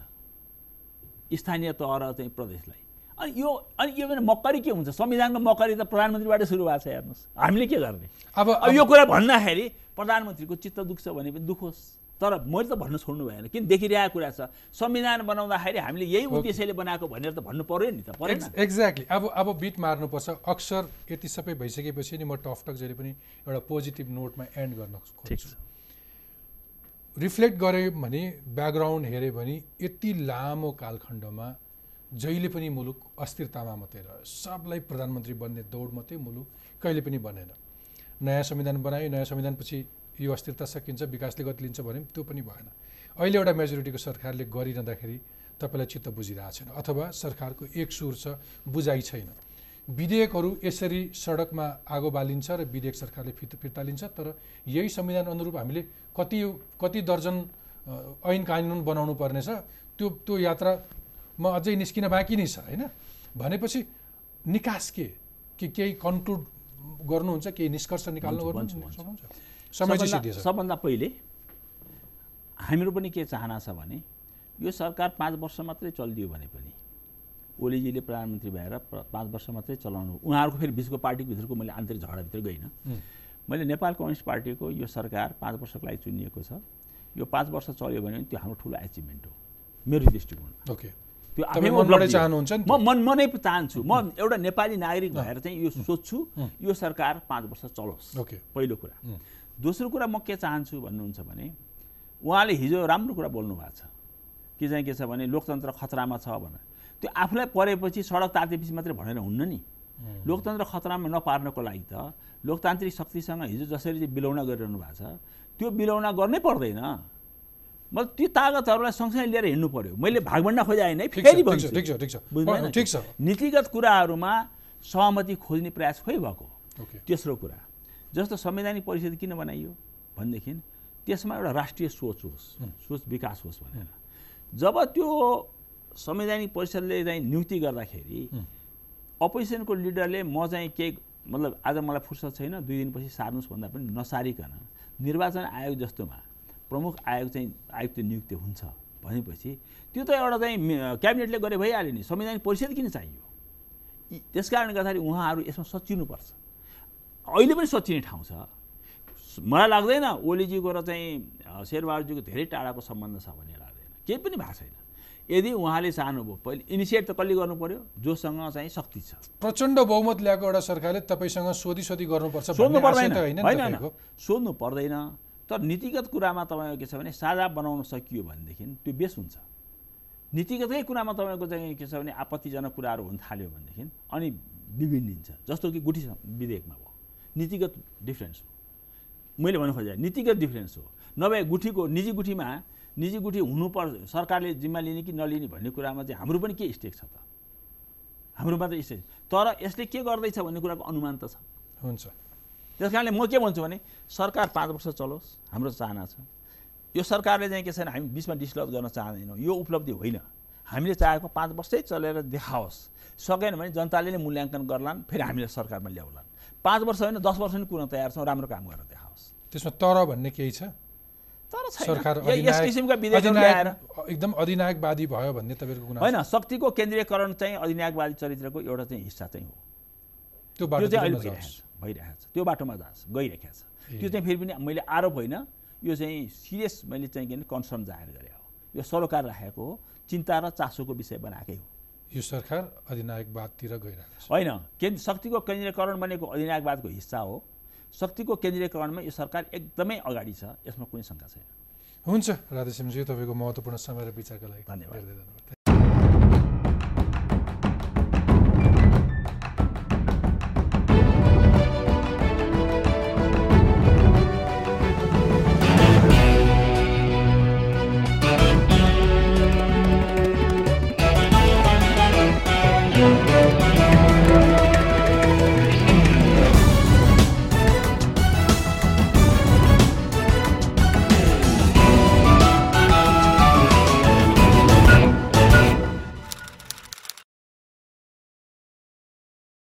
स्थानीय तह र चाहिँ प्रदेशलाई। अनि यो अनि यो भने मक्करी के हुन्छ? संविधानको मक्करी त प्रधानमन्त्रीबाटै सुरु भएको छ हेर्नुहोस्। हामीले के गर्ने? अब यो कुरा भन्दाखेरि प्रधानमन्त्रीको चित्त दुख्छ भने पनि दुखोस् तर मैले त भन्न छोड्नु भएन। किन देखिरहेको कुरा छ? संविधान बनाउँदाखेरि हामीले यही उद्देश्यले बनाएको भनेर त भन्नु पर्यो नि त परेन। एक्ज्याक्टली अब अब बिट मार्नुपर्छ। अक्सर यति सबै भइसकेपछि नि म टकटक जहिले पनि एउटा पोजिटिभ नोटमा एन्ड गर्न खोज्छु। रिफ्लेक्ट गऱ्यो भने ब्याकग्राउन्ड हेऱ्यो भने यति लामो कालखण्डमा जहिले पनि मुलुक अस्थिरतामा मात्रै रह्यो। सबलाई प्रधानमन्त्री बन्ने दौड मात्रै मुलुक कहिले पनि बनेन। नयाँ संविधान बनायो नयाँ संविधानपछि यो अस्थिरता सकिन्छ विकासले गति लिन्छ भने त्यो पनि भएन। अहिले एउटा मेजोरिटीको सरकारले गरिरहँदाखेरि तपाईँलाई चित्त बुझिरहेको छैन अथवा सरकारको एक सुर छ बुझाइ छैन। विधेयकहरू यसरी सडकमा आगो बालिन्छ र विधेयक सरकारले फित फिर्ता लिन्छ तर यही संविधान अनुरूप हामीले कति कति दर्जन ऐन कानुन बनाउनु पर्नेछ त्यो त्यो यात्रामा अझै निस्किन बाँकी नै छ होइन? भनेपछि निकास के? के केही कन्क्लुड गर्नुहुन्छ केही निष्कर्ष निकाल्नु गर्नुहुन्छ? सबभन्दा पहिले हाम्रो पनि के चाहना छ भने यो सरकार पाँच वर्ष मात्रै चलिदियो भने पनि ओलीजीले प्रधानमन्त्री भएर पाँच वर्ष मात्रै चलाउनु उहाँहरूको फेरि बिचको पार्टीको भित्रको मैले आन्तरिक झगडाभित्र गइनँ। मैले नेपाल कम्युनिस्ट पार्टीको यो सरकार पाँच वर्षको लागि चुनिएको छ। यो पाँच वर्ष चल्यो भने त्यो हाम्रो ठुलो एचिभमेन्ट हो मेरो दृष्टिकोण ओके त्यो। चाहनुहुन्छ नि म मन मनै चाहन्छु। म एउटा नेपाली नागरिक भएर चाहिँ यो सोध्छु यो सरकार पाँच वर्ष चलोस्। ओके पहिलो कुरा। दोस्रो कुरा म के चाहन्छु भन्नुहुन्छ भने उहाँले हिजो राम्रो कुरा बोल्नु भएको छ। के चाहिँ के छ भने लोकतन्त्र खतरामा छ भनेर। त्यो आफूलाई परेपछि सडक तातेपछि मात्रै भनेर हुन्न नि। लोकतन्त्र खतरामा नपार्नको लागि त लोकतान्त्रिक शक्तिसँग हिजो जसरी चाहिँ बिलौना गरिरहनु भएको छ त्यो बिलौना गर्नै पर्दैन। मतलब त्यो तागतहरूलाई सँगसँगै लिएर हिँड्नु पर्यो। मैले भागभन्डा खोजे है फेरि भन्छु। नीतिगत कुराहरूमा सहमति खोज्ने प्रयास खोइ भएको। तेस्रो कुरा। जस्तो संवैधानिक परिषद किन बनाइयो? भनेदेखि त्यसमा एउटा राष्ट्रिय सोच होस् सोच विकास होस् भनेर। जब त्यो संवैधानिक परिषदले चाहिँ नियुक्ति गर्दाखेरि अपोजिसनको लिडरले म चाहिँ केही मतलब आज मलाई फुर्सद छैन दुई दिनपछि सार्नुहोस् भन्दा पनि नसारिकन निर्वाचन आयोग जस्तोमा प्रमुख आयोग चाहिँ आयुक्त नियुक्ति हुन्छ भनेपछि त्यो त एउटा चाहिँ क्याबिनेटले गरे भइहाल्यो नि। संवैधानिक परिषद किन चाहियो? त्यस कारणले गर्दाखेरि उहाँहरू यसमा सचिनुपर्छ। अहिले पनि सचिने ठाउँ छ। मलाई लाग्दैन ओलीजीको र चाहिँ शेरबहादुरजीको धेरै टाढाको सम्बन्ध छ भन्ने लाग्दैन। केही पनि भएको छैन। यदि उहाँले चाहनुभयो पहिले इनिसिएट त कसले गर्नु पर्यो? जोसँग चाहिँ शक्ति छ। प्रचण्ड बहुमत ल्याएको एउटा सरकारले तपाईँसँग सोधी सोधी गर्नुपर्छ सोध्नु पर्दैन। होइन सोध्नु पर्दैन। तर नीतिगत कुरामा तपाईँको के छ भने साझा बनाउन सकियो भनेदेखि त्यो बेस हुन्छ। नीतिगतकै कुरामा तपाईँको चाहिँ के छ भने आपत्तिजनक कुराहरू हुन थाल्यो भनेदेखि अनि बिग्रिन्छ जस्तो कि गुठी विधेयकमा नीतिगत डिफ्रेन्स हो। मैले भन्नु खोजेँ नीतिगत डिफ्रेन्स हो। नभए गुठीको निजी गुठीमा निजी गुठी हुनुपर्छ सरकारले जिम्मा लिने कि नलिने भन्ने कुरामा चाहिँ हाम्रो पनि के स्टेक छ त? हाम्रोमा त स्टेक तर यसले के गर्दैछ भन्ने कुराको अनुमान त छ। हुन्छ। त्यस कारणले म के भन्छु भने सरकार पाँच वर्ष चलोस् हाम्रो चाहना छ। यो सरकारले चाहिँ के छैन हामी बिचमा डिस्लज गर्न चाहँदैनौँ। यो उपलब्धि होइन। हामीले चाहेको पाँच वर्षै चलेर देखाओस्। सकेन भने जनताले नै मूल्याङ्कन गर्लान् फेरि हामीले सरकारमा ल्याउलान्। पाँच वर्ष होइन दस वर्ष पनि कुर्न तयार छौँ राम्रो काम गरेर देखाओस्। त्यसमा तर भन्ने केही छ? तर सरकार यस किसिमका ल्याएर एकदम अधिनायकवादी भयो भन्ने तपाईँको गुनासो होइन शक्तिको केन्द्रीयकरण चाहिँ अधिनायकवादी चरित्रको एउटा चाहिँ हिस्सा चाहिँ हो। त्यो बाटो चाहिँ अहिले। भइरहेको छ भइरहेको छ। त्यो बाटोमा जान्छ गइरहेको छ। त्यो चाहिँ फेरि पनि मैले आरोप होइन यो चाहिँ सिरियस मैले चाहिँ के कन्सर्न जाहेर गरेँ हो। यो सरोकार राखेको हो चिन्ता र चासोको विषय बनाएकै हो। यो सरकार अधिनायकवादतिर गइरहेको छ। होइन केन्द्र शक्तिको केन्द्रीयकरण भनेको अधिनायकवादको हिस्सा हो। शक्तिको केन्द्रीयकरणमा यो सरकार एकदमै अगाडि छ यसमा कुनै शङ्का छैन। हुन्छ राधेश्यामजी तपाईँको महत्त्वपूर्ण समय र विचारका लागि धन्यवाद। धन्यवाद।